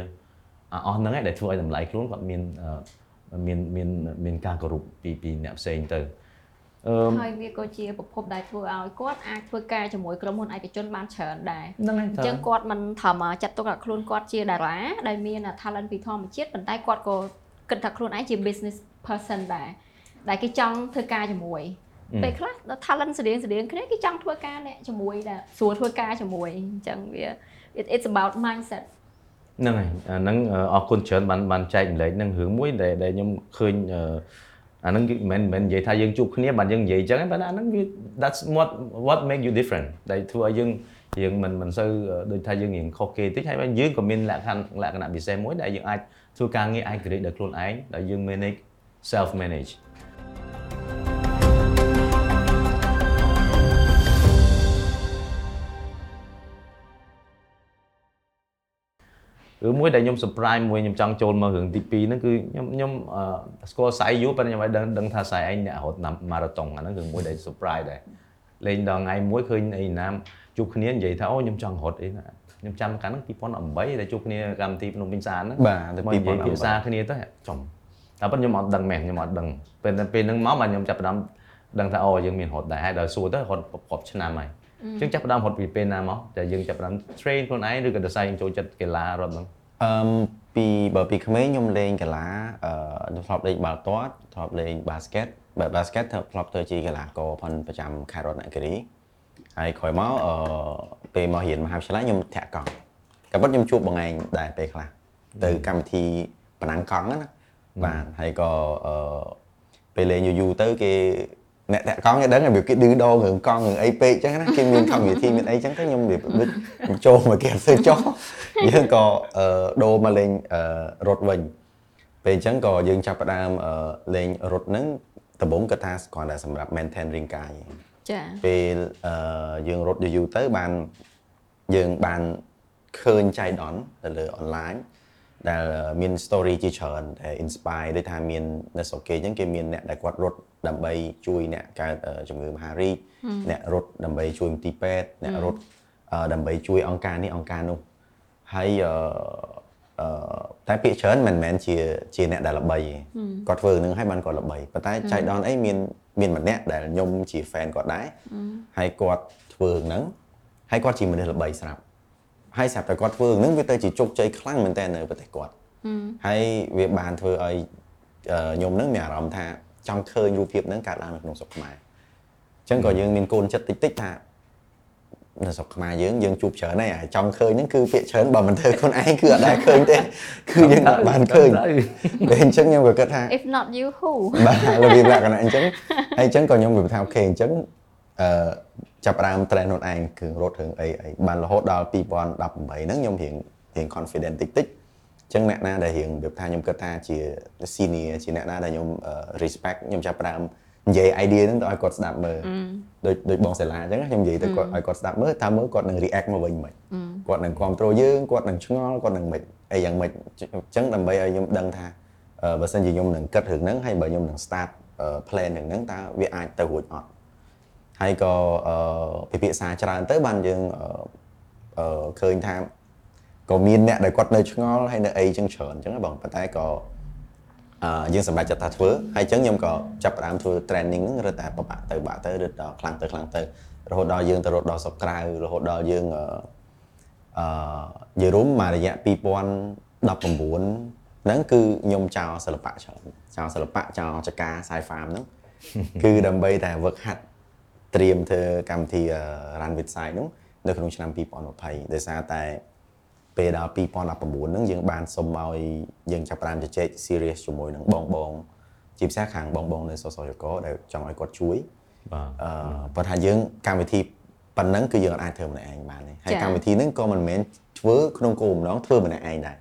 អាអស់ហ្នឹងឯងដែលធ្វើឲ្យតម្លៃខ្លួនគាត់មានអឺមានមានមានការគោរពពីពីអ្នកផ្សេងទៅអឺ ហើយវាក៏ជាប្រភពដែលធ្វើឲ្យគាត់អាចធ្វើការជាមួយក្រុមហ៊ុនឯកជនបានច្រើនដែរហ្នឹងហើយអញ្ចឹងគាត់មិនត្រឹមចាត់ទុកថាខ្លួនគាត់ជាតារាដែលមាន talent ពីធម្មជាតិប៉ុន្តែគាត់ក៏គិតថាខ្លួនឯងជា business person ដែរដែលគេចង់ធ្វើការជាមួយអឺពេលខ្លះដល់ talent ស្តៀងស្តៀងគ្នាគេចង់ធ្វើការអ្នកជាមួយដែរស្រួលធ្វើការជាមួយអញ្ចឹងវា it- it's about mindset ហ្នឹងហើយអាហ្នឹងអឺអរគុណច្រើនបានបានចែកម្លែកហ្នឹងរឿងមួយដែលដែលខ្ញុំឃើញអឺ អាហ្នឹងគឺមិនមែននិយាយថាយើងជួបគ្នាបានយើងនិយាយអញ្ចឹងទេប៉ុន្តែអាហ្នឹងវា that's what what make you different ដែលធ្វើឲ្យយើងយើងមិនមិនសូវដូចថាយើងរៀងខុសគេតិចហើយបើយើងក៏មានលក្ខណៈលក្ខណៈពិសេសមួយដែលយើងអាចធ្វើការងារឯករាជ្យដោយខ្លួនឯងដែលយើង manage self manage រឿងមួយដែលខ្ញុំ surprise មួយខ្ញុំចង់ចូលមករឿងទី2ហ្នឹងគឺខ្ញុំខ្ញុំអឺស្គាល់សាយយូរប៉ុន្តែខ្ញុំឲ្យដឹងដឹងថាសាយឯងអ្នករត់ម៉ារ៉ាតុងអាហ្នឹងរឿងមួយដែល surprise ដែរលេងដល់ថ្ងៃមួយឃើញអីណាមជួបគ្នានិយាយថាអូខ្ញុំចង់រត់អីណាខ្ញុំចាំកាលហ្នឹង2018ដែលជួបគ្នាកម្មវិធីភ្នំពេញសានហ្នឹងបាទទៅមកនិយាយភាសា2018គ្នាទៅចំតែប៉ុន្តែខ្ញុំអត់ដឹងមែនខ្ញុំអត់ដឹងពេលពេលហ្នឹងមកបាទខ្ញុំចាប់ផ្ដើមដឹងថាអូយើងមានរត់ដែរហើយដល់សួរទៅរត់គ្រប់ឆ្នាំហើយ អញ្ចឹងចាប់ផ្ដើមរត់ពីពេលណាមកតែយើងចាប់ផ្ដើម train ខ្លួនឯងឬក៏ដោយសារយើងចូលចិត្តកីឡារត់ហ្នឹងអឺមពីបើពីក្មេងខ្ញុំលេងកីឡាអឺខ្ញុំធ្លាប់លេងបាល់ទាត់ធ្លាប់លេង basket បើ basket ធ្លាប់ទៅជាកីឡាករផនប្រចាំខេត្តរតនគិរីហើយក្រោយមកអឺពេលមករៀនមហាវិទ្យាល័យខ្ញុំធាក់កង់ក៏ប៉ុន្តែខ្ញុំជួបបងឯងដែរពេលខ្លះទៅកម្មវិធីប្រណាំងកង់ហ្នឹងណាបាទហើយក៏អឺពេលលេងយូរយូរទៅគេ អ្នកតាក់កង់គេដឹងរបៀបគេឌឺដងរឿងកង់រឿងអីពេកអញ្ចឹងណាគេមានកម្មវិធីមានអីអញ្ចឹងទៅខ្ញុំរបៀបដូចចូលមកគេអត់ស្ទើរចោះយើងក៏អឺដូរមកលេងអឺរត់វិញពេលអញ្ចឹងក៏យើងចាប់ផ្ដើមអឺលេងរត់ហ្នឹងដំបូងគាត់ថាគ្រាន់តែសម្រាប់ maintain រាងកាយចាពេលអឺយើងរត់យូរៗទៅបានយើងបានឃើញចៃដន្យទៅលើ online ដែលមាន story ជាច្រើនដែល inspire ដូចថាមាននៅស្រុកគេអញ្ចឹងគេមានអ្នកដែលគាត់រត់ ដើម្បីជួយអ្នកកើតអឺជំងឺមហារីកអ្នករត់ដើម្បីជួយមន្ទីរពេទ្យអ្នករត់អឺដើម្បីជួយអង្គការនេះអង្គការនោះហើយអឺអឺតែពាក្យច្រើនមិនមែនជាជាអ្នកដែលល្បីទេគាត់ធ្វើនឹងឲ្យបានគាត់ល្បីប៉ុន្តែចៃដន្យអីមានមានម្នាក់ដែលខ្ញុំជា fan គាត់ដែរហើយគាត់ធ្វើនឹងហើយគាត់ជាមនុស្សល្បីស្រាប់ហើយស្រាប់តែគាត់ធ្វើនឹងវាទៅជាជោគជ័យខ្លាំងមែនតើនៅប្រទេសគាត់ហើយវាបានធ្វើឲ្យអឺខ្ញុំនឹងមានអារម្មណ៍ថា ចង់ឃើញរូបភាពហ្នឹងកើតឡើងនៅក្នុងស្រុកខ្មែរអញ្ចឹងក៏យើងមានកូនចិត្តតិចតិចៗថានៅស្រុកខ្មែរយើងយើងជួបច្រើនហើយហើយចង់ឃើញហ្នឹងគឺពាក្យច្រើនបើមិនធ្វើខ្លួនឯងគឺអត់ដែលឃើញទេគឺយើងអត់បានឃើញពេលអញ្ចឹងខ្ញុំក៏គិតថា if not you who បាទរបៀបលក្ខណៈអញ្ចឹងហើយអញ្ចឹងក៏ខ្ញុំគិតថាអូខេអញ្ចឹងអឺចាប់ផ្ដើម train ខ្លួនឯងគឺរត់រឿងអីអីបានរហូតដល់2018ហ្នឹងខ្ញុំរៀងរៀង confident តិចតិចអញ្ចឹងអ្នកណាដែលរៀងរបៀបថាខ្ញុំគិតថាជា senior ជាអ្នកណាដែលខ្ញុំអឺ respect ខ្ញុំចាប់ផ្ដើមនិយាយ idea ហ្នឹងទៅឲ្យគាត់ស្ដាប់មើលដូចដូចបងសាឡាអញ្ចឹងខ្ញុំនិយាយទៅគាត់ឲ្យគាត់ស្ដាប់មើលតើមើលគាត់នឹង react មកវិញមិនគាត់នឹងគ្រប់គ្រងយើងគាត់នឹងឆ្ងល់គាត់នឹងមិនអីយ៉ាងម៉េចអញ្ចឹងដើម្បីឲ្យខ្ញុំដឹងថាអឺបើសិនជាខ្ញុំនឹងគិតរឿងហ្នឹងហើយបើខ្ញុំនឹង start អឺ plan រឿងហ្នឹងតើវាអាចទៅរួចអត់ហើយក៏អឺពិភាក្សាច្រើនទៅបានយើងអឺអឺឃើញថា ក៏មានអ្នកដែលគាត់នៅឆ្ងល់ហើយនៅអីចឹងច្រើនអញ្ចឹងណាបងប៉ុន្តែក៏អឺយើងសម្រេចចិត្តថាធ្វើហើយអញ្ចឹងខ្ញុំក៏ចាប់ផ្ដើមធ្វើ training ហ្នឹងរត់តែបបាក់ទៅបាក់ទៅរត់ដល់ខ្លាំងទៅខ្លាំងទៅរហូតដល់យើងទៅរត់ដល់ស្រុកក្រៅរហូតដល់យើងអឺអឺនិយាយរួមមករយៈ2019ហ្នឹងគឺខ្ញុំចោលសិល្បៈច្រើនចោលសិល្បៈចោលចកាសាយហ្វាមហ្នឹងគឺដើម្បីតែវឹកហាត់ត្រៀមធ្វើកម្មវិធី Run with Sai ហ្នឹងនៅក្នុងឆ្នាំ2020ដោយសារតែ ពេលដល់2019ហ្នឹងយើងបានសុំឲ្យយើងចាប់ផ្ដើមជជែក serious ជាមួយនឹងបងបងជាពិសេសខាងបងបងនៅសសយកដែលចង់ឲ្យគាត់ជួយបាទអឺប៉ុន្តែយើងកម្មវិធីប៉ុណ្ណឹងគឺយើងអាចធ្វើម្នាក់ឯងបានទេហើយចា៎កម្មវិធីហ្នឹងក៏មិនមែនធ្វើក្នុងគោលបំណងធ្វើម្នាក់ឯងដែរ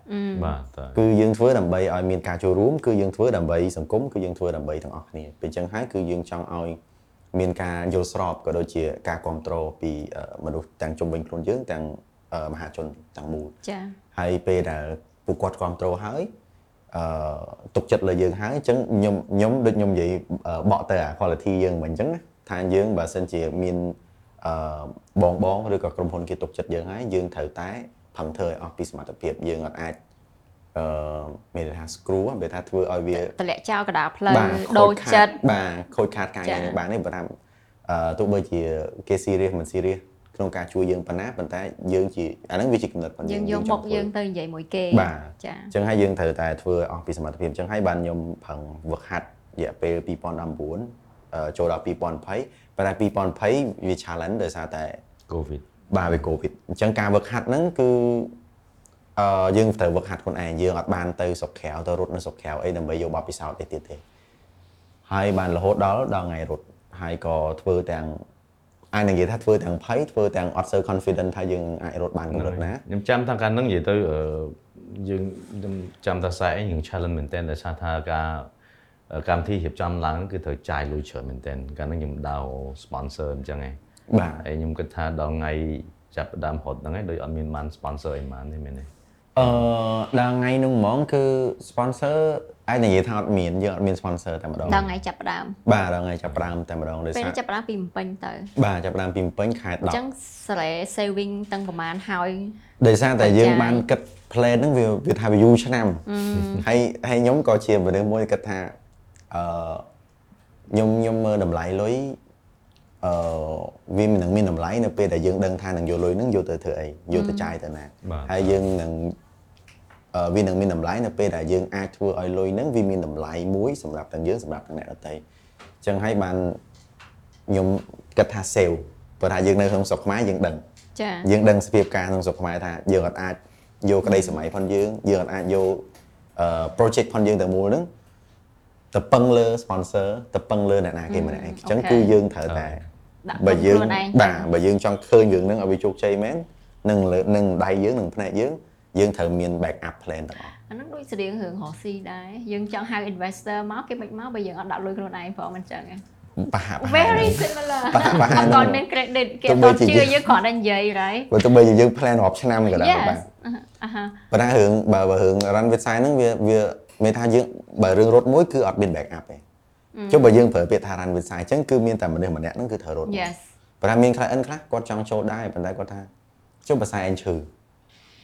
បាទតើគឺយើងធ្វើដើម្បីឲ្យមានការចូលរួមគឺយើងធ្វើដើម្បីសង្គមគឺយើងធ្វើដើម្បីទាំងអស់គ្នាពេលអញ្ចឹងហើយគឺយើងចង់ឲ្យមានការយល់ស្របក៏ដូចជាការគ្រប់គ្រងពីអឺមនុស្សទាំងជំនាញខ្លួនយើងទាំងអឺ មហាជនទាំងមូលចាហើយពេលដែលពួកគាត់គ្រប់គ្រងហើយអឺទុកចិត្តលើយើងហើយអញ្ចឹងខ្ញុំខ្ញុំដូចខ្ញុំនិយាយអឺបកទៅអា quality យើងមិនអញ្ចឹងណាថាយើងបើសិនជាមានអឺបងបងឬក៏ក្រុមហ៊ុនគេទុកចិត្តយើងហើយយើងត្រូវតែផឹងធ្វើឲ្យអស់ពីសមត្ថភាពយើងអត់អាចអឺមានន័យថា screw ពេលថាធ្វើឲ្យវាតម្លាក់ចោលកណ្ដាលផ្លូវបាទដូរខូចខាចិតតបាទខូចខាតការងារចា៎នឹងបានទេបើថាអឺទោះបីជាគេ serious មិន serious ក្នុងការជួយយើងប៉ុណ្ណាប៉ុន្តែយើងជាអាហ្នឹងវាជាកំណត់ប៉ុណ្ណឹងយើងយកចមុង់ខធ្វើយើងទៅនិយាយមួយគេបាទចាអញ្ចឹងហើយយើងត្រូវតែធ្វើអស់ពីសមត្ថភាពអញ្ចឹងហើយបានខ្ញុំផឹងវឹកហាត់រយៈពេល2019អឺចូលដល់2020ប៉ុន្តែ2020វា challenge ដោយសារតែ COVID បាទវា Covid អញ្ចឹងការវឹកហាត់ហ្នឹងគឺអឺយើងត្រូវវឹកហាត់ខ្លួនឯងយើងអត់បានទៅស្រុកក្រៅទៅរត់នៅស្រុកក្រៅអីដើម្បីយកបទពិសោធន៍អីទៀតទេហើយបានរហូតដល់ដល់ថ្ងៃរត់ហើយក៏ធ្វើទាំង អាចនឹងនិយាយថាធ្វើទាំងភ័យធ្វើទាំងអត់សូវ confident ថាយើងអាចរត់បានកម្រិតណាខ្ញុំចាំថាកាលហ្នឹងនិយាយទៅអឺយើងខ្ញុំចាំថាខ្សែយើង challenge មែនតើដោយសារថាការអឺកម្មវិធីរៀបចំឡើងហ្នឹងគឺត្រូវចាយលុយច្រើនមែនតើកាលហ្នឹងខ្ញុំដៅ sponsor អញ្ចឹងឯងបាទហើយខ្ញុំគិតថាដល់ថ្ងៃចាប់ផ្ដើមរត់ហ្នឹងឯងដូចអត់មានបាន sponsor អីបានទេមែនទេអឺដល់ថ្ងៃនោះហ្មងគឺ sponsor អាចនិយាយថាអត់មានយើងអត់មាន sponsor តែម្ដងដល់ថ្ងៃចាប់ផ្ដើមបាទដល់ថ្ងៃចាប់ផ្ដើមតែម្ដងដោយពេលសារនេះចាប់ផ្ដើមពីម្ពិញទៅបាទចាប់ផ្ដើមពីម្ពិញខែអញ្ចឹង10សារ៉េ saving តាំងប្រហែលហើយដោយសារតែបច្ច័យយើងបានគិត plan ហ្នឹងវាវាថាវាយូរឆ្នាំហើយហើយខ្ញុំក៏ជាមនុស្សមួយគិតថាអឺខ្ញុំខ្ញុំមើលតម្លៃលុយអអឺវាមិននឹងមានតម្លៃនៅពេលដែលយើងដឹងថានឹងយកលុយហ្នឹងយកទៅធ្វើអីយកទៅចាយទៅណាបាទហើយយើងនឹងអឺ វានឹងមានតម្លៃនៅពេលដែលយើងអាចធ្វើឲ្យលុយហ្នឹងវាមានតម្លៃមួយសម្រាប់ទាំងយើងសម្រាប់ទាំងអ្នកដទៃអញ្ចឹងហើយបានខ្ញុំគិតថា sale ព្រោះថាយើងនៅក្នុងស្រុកខ្មែរយើងដឹងចាយើងដឹងសភាពការក្នុងស្រុកខ្មែរថាយើងអត់អាចយកក្តីសម័យផងយើងយើងអត់អាចយកអឺ project ផងយើងទៅមូលហ្នឹងទៅពឹងលើ sponsor ទៅពឹងលើអ្នកណាគេម្នាក់ឯងអញ្ចឹងគឺយើងត្រូវតែដាក់បើយើងខ្លួនឯងបាទបើយើងចង់ឃើញរឿងហ្នឹងឲ្យវាជោគជ័យមែននឹងលើនឹងដៃយើងនឹងផ្នែកយើង យើងត្រូវមាន back up plan ទាំងអស់អាហ្នឹងដូចស្រៀងរឿងរស់ស៊ីដែរយើងចង់ហៅ investor មកគេមិនមកបើយើងអត់ដាក់លុយខ្លួនឯងផងមិនចឹងទេប្រហាក់ប្រហែល very similar ប្រហាក់ប្រហែលអត់ហ្នឹងទាន់មាន credit គេទោអះត់បីទាន់ជាជឿយើងយើងគ្រាន់តែនិយាយ right បើទោះបីជាយើង plan រាប់ឆ្នាំក៏ដោយ yes បាទអាហាប៉ុន្តែរឿងបើបើរឿង run website ហ្នឹងវាវាមានថាយើងបើរឿងរត់មួយគឺអត់មាន back up ទេចុះបើយើងប្រើពាក្យថា run website អញ្ចឹងគឺមានតែមនុស្សម្នាក់ហ្នឹងគឺត្រូវរត់ yes ប៉ុន្តែមាន client ខ្លះគាត់ចង់ចូលដែរប៉ុន្តែគាត់ថាចុះបើខ្សែឯងឈឺ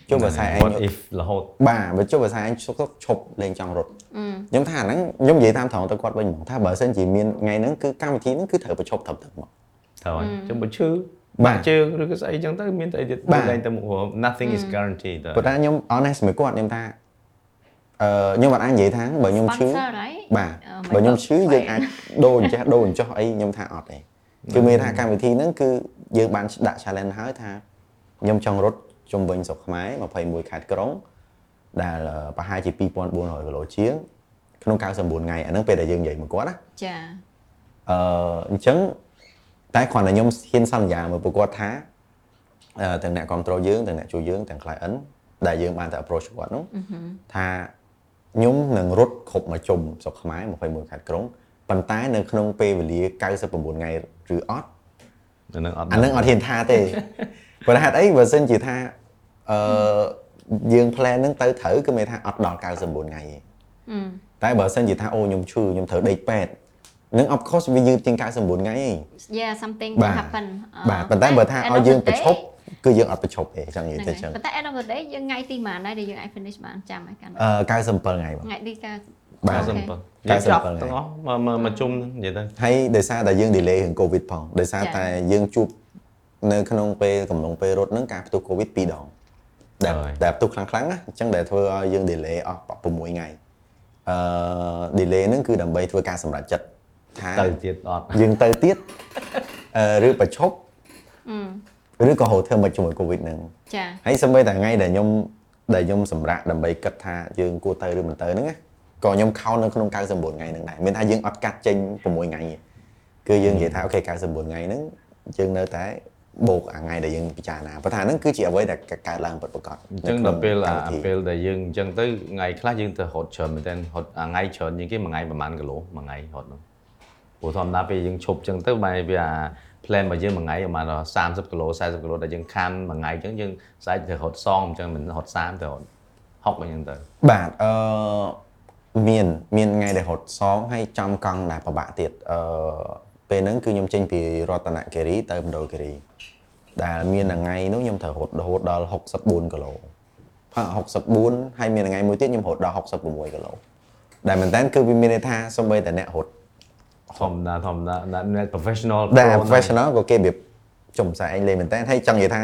ចុះបើខ្សែឯង what if រហូតបាទបើចុះបើខ្សែឯងឈប់ឈប់លេងចង់រត់អឺខ្ញុំថាអាហ្នឹងខ្ញុំនិយាយតាមត្រង់ទៅគាត់វិញហ្មងថាបើសិនជាមានថ្ងៃហ្នឹងគឺកម្មវិធីហ្នឹងគឺត្រូវបញ្ឈប់ត្រឹមត្រូវមកត្រូវហើយចាំបើឈឺបាទបាក់ជើងឬក៏ស្អីចឹងទៅមានតែអីទៀតបាទតែទៅមុខ nothing is guaranteed ទៅប៉ុន្តែខ្ញុំ honest មួយគាត់ខ្ញុំថាអឺខ្ញុំអត់អាចនិយាយថាបើខ្ញុំឈឺ sponsor right បាទអឺបើខ្ញុំឈឺមិនយើងអាចដូរអញ្ចេះដូរអញ្ចោះអីខ្ញុំថាអត់ទេគឺមានថាកម្មវិធីហ្នឹងគឺយើងបានដាក់ challenge ហើយថាខ្ញុំចង់រត់ ជុំវិញស្រុកខ្មែរ21ខេត្តក្រុងដែលអឺប្រហែលជា2400គីឡូជាងក្នុង99ថ្ងៃអាហ្នឹងពេលដែលយើងនិយាយមួយគាត់ណាចាអឺអញ្ចឹងតែគ្រាន់តែខ្ញុំហ៊ានសន្យាមួយពួកគាត់ថាអឺទាំងអ្នកគ្រប់គ្រងយើងទាំងអ្នកជួយយើងទាំង client ដែលយើងបានទៅ approach គាត់នោះថាខ្ញុំនឹងរត់គ្រប់មួយជុំស្រុកខ្មែរ21ខេត្តក្រុងប៉ុន្តែនៅក្នុងពេលវេលា99ថ្ងៃឬអត់អានឹងអត់អានឹងអត់ហ៊ានថាទេព្រោះហេតុអីបើសិនជាថា អឺយើង plan ហ្នឹងទៅត្រូវគឺមានថាអត់ដល់99ថ្ងៃទេអឺតែបើសិនជាថាអូខ្ញុំឈឺខ្ញុំត្រូវដេកពេទ្យនឹង of course វាយឺតជាង99ថ្ងៃឯង yeah something បាទ will happen អឺបាទប៉ុន្តែបើថា end ឲ្យ of យើង the ប្រឈប់ day គឺយើងអត់ប្រឈប់ទេចង់និយាយហ្នឹងទៅហើយចឹងប៉ុន្តែ end of the day យើងថ្ងៃទីប៉ុន្មានដែរដែលយើងអាច finish បានចាំហើយកាន់អឺ97ថ្ងៃបងថ្ងៃទីកាបាទសិអូនខេបើកាយើងយសិនចាប់បើទាំងអស់មកមកមកជុំហ្នឹងនិយាយទៅហើយដោយសារតែយើង delay រឿង covid ផងដោយសារចា៎តែយើងជួបនៅក្នុងពេលកំឡុងពេលរត់ហ្នឹងការផ្ទុះ covid ពីរដង ដែលហើយដែលផ្ទុះខ្លាំងខ្លាំងៗណាអញ្ចឹងដែលធ្វើឲ្យយើង delay អស់6ថ្ងៃអឺ delay ហ្នឹងគឺដើម្បីធ្វើការសម្រេចចិត្តថាទៅទៀតអត់យើងទៅទៀតអឺឬប្រឈប់អឺឬក៏ហៅធ្វើមកជាមួយ covid ហ្នឹងចាហើយសម្បីតែថ្ងៃដែលខ្ញុំដែលខ្ញុំសម្រាប់ដើម្បីគិតថាយើងគួរទៅឬមិនទៅហ្នឹងណាក៏ខ្ញុំខោននៅក្នុង99ថ្ងៃហ្នឹងដែរមានថាយើងអត់កាត់ចេញ6ថ្ងៃទេគឺយើងនិយាយថាអូខេ99ថ្ងៃហ្នឹងយើងនៅតែ បូកអាថ្ងៃដែលយើងពិចារណាព្រោះថាហ្នឹងគឺជាអ្វីដែលកើតឡើងពិតប្រាកដអញ្ចឹងដល់ពេលអាកម្មវិធីពេលដែលយើងអញ្ចឹងទៅថ្ងៃខ្លះយើងទៅរត់ច្រើនមែនទែនរត់អាថ្ងៃច្រើនជាងគេមួយថ្ងៃប្រហែលគីឡូមួយថ្ងៃរត់ហ្នឹងព្រោះធម្មតាពេលយើងឈប់អញ្ចឹងទៅបែរវាអា plan របស់យើងមួយថ្ងៃប្រហែល30គីឡូ40គីឡូដែលយើងខានមួយថ្ងៃអញ្ចឹងយើងស្អែកទៅរត់សងអញ្ចឹងមិនរត់30ទៅរត់60អញ្ចឹងទៅបាទអឺមានមានថ្ងៃដែលរត់សងហើយចំកង់ដែលពិបាកទៀតអឺ ពេលហ្នឹងគឺខ្ញុំចេញពីរតនគិរីទៅមណ្ឌលគិរី ដែលមានថ្ងៃនោះខ្ញុំត្រូវរត់រហូតដល់64គីឡូផា64ហើយមានថ្ងៃមួយទៀតខ្ញុំរត់ដល់66គីឡូដែលមែនតើគឺវាមានន័យថាសូម្បីតែអ្នករត់ធម្មតាធម្មតាអ្នក professional ដែល pro ហ្នឹង professional ក៏គេរបៀបចំផ្សាយឯងលេងមែនតើហើយចង់និយាយថា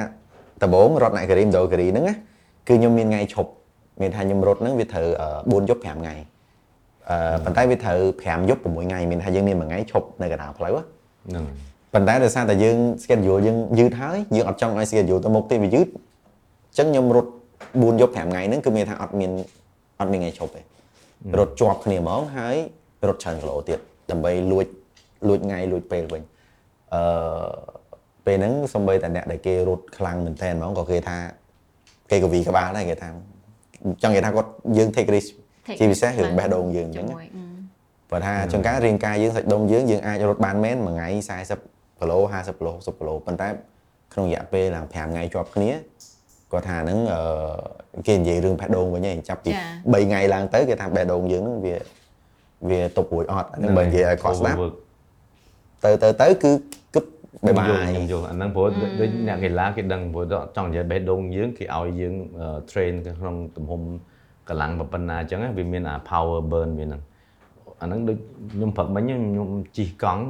ដំបូងរត់អ្នកគិរីមណ្ឌលគិរីហ្នឹងណាគឺខ្ញុំមានថ្ងៃឈប់មានថាខ្ញុំរត់ហ្នឹងវាត្រូវអឺ4យប់5ថ្ងៃអឺ ប៉ុន្តែវាត្រូវ5យប់6ថ្ងៃមានថាយើងមានមួយថ្ងៃឈប់នៅកណ្ដាលផ្លូវណាហ្នឹងប៉ុន្តែដោយសារតែយើង schedule យើងយឺតហើយយើងអត់ចង់ឲ្យ schedule ទៅមុខទេវាយឺតអញ្ចឹងខ្ញុំរត់4យប់5ថ្ងៃហ្នឹងគឺមានថាអត់មានអត់មានថ្ងៃឈប់ទេរត់ជាប់គ្នាហ្មងហើយរត់ច្រើនគីឡូទៀតដើម្បីលួចលួចថ្ងៃលួចពេលវិញអឺពេលហ្នឹងសំបីតែអ្នកដែលគេរត់ខ្លាំងមែនតើហ្មងក៏គេថាគេក៏វីក្បាលដែរគេថាចង់និយាយថាគាត់យើង take risk Take ជាពិសេស risk រឿងបេះដូងយើងអញ្ចឹងណាជាមួយអឺបើថាចង្ការរាងកាយយើងសាច់ដុំយើងយើងអាចរត់បានមែនមួយថ្ងៃ40គីឡូ50គីឡូ60គីឡូប៉ុន្តែក្នុងរយៈពេលឡើង5ថ្ងៃជាប់គ្នាគាត់ថាហ្នឹងអឺគេនិយាយរឿងបេះដូងវិញឯងចាប់ពីចា3ថ្ងៃឡើងទៅគេថាបេះដូងយើងហ្នឹងវាវាទប់រួចអត់អាហ្នឹងបើនិយាយឲ្យគាត់ស្ដាប់ Overwork ទៅទៅទៅគឺគឹបបាយបាយខ្ញុំយល់អាហ្នឹងព្រោះដូចអ្នកកីឡាគេដឹងព្រោះចង់និយាយបេះដូងយើងគេឲ្យយើង train ក្នុងទំហំ កម្លាំងប៉ុណ្ណាអញ្ចឹងវាមានអា power burn វាហ្នឹងអាហ្នឹងដូចខ្ញុំព្រឹកមិញខ្ញុំជិះកង់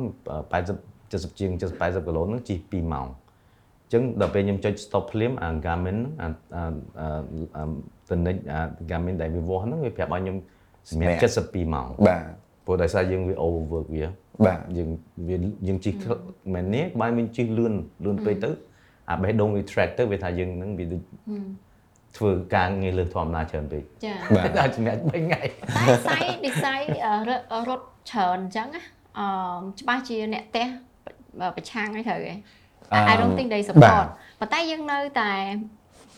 80 70ជាង70 80គីឡូហ្នឹងជិះ2ម៉ោងអញ្ចឹងដល់ពេលខ្ញុំចុច stop ភ្លាមអា Garmin អាអាតនិចអា Garmin ដែលវាវាស់ហ្នឹងវាប្រាប់ឲ្យខ្ញុំសម្រាប់72ម៉ោងបាទព្រោះដោយសារយើងវា overwork វាបាទយើងវាយើងជិះមែននេះបើមិនជិះលឿនលឿនពេកទៅអាបេះដូងវា track ទៅវាថាយើងហ្នឹងវាដូច ធ្វើការងារលើសធម្មតាច្រើនពេកចាបាទដល់សម្រាប់3ថ្ងៃតែខ្សែ design អឺររត់ច្រើនអញ្ចឹងណាអឺច្បាស់ជាអ្នកផ្ទះប្រឆាំងឲ្យត្រូវឯង I don't think they support ប៉ុន្តែយើងនៅតែ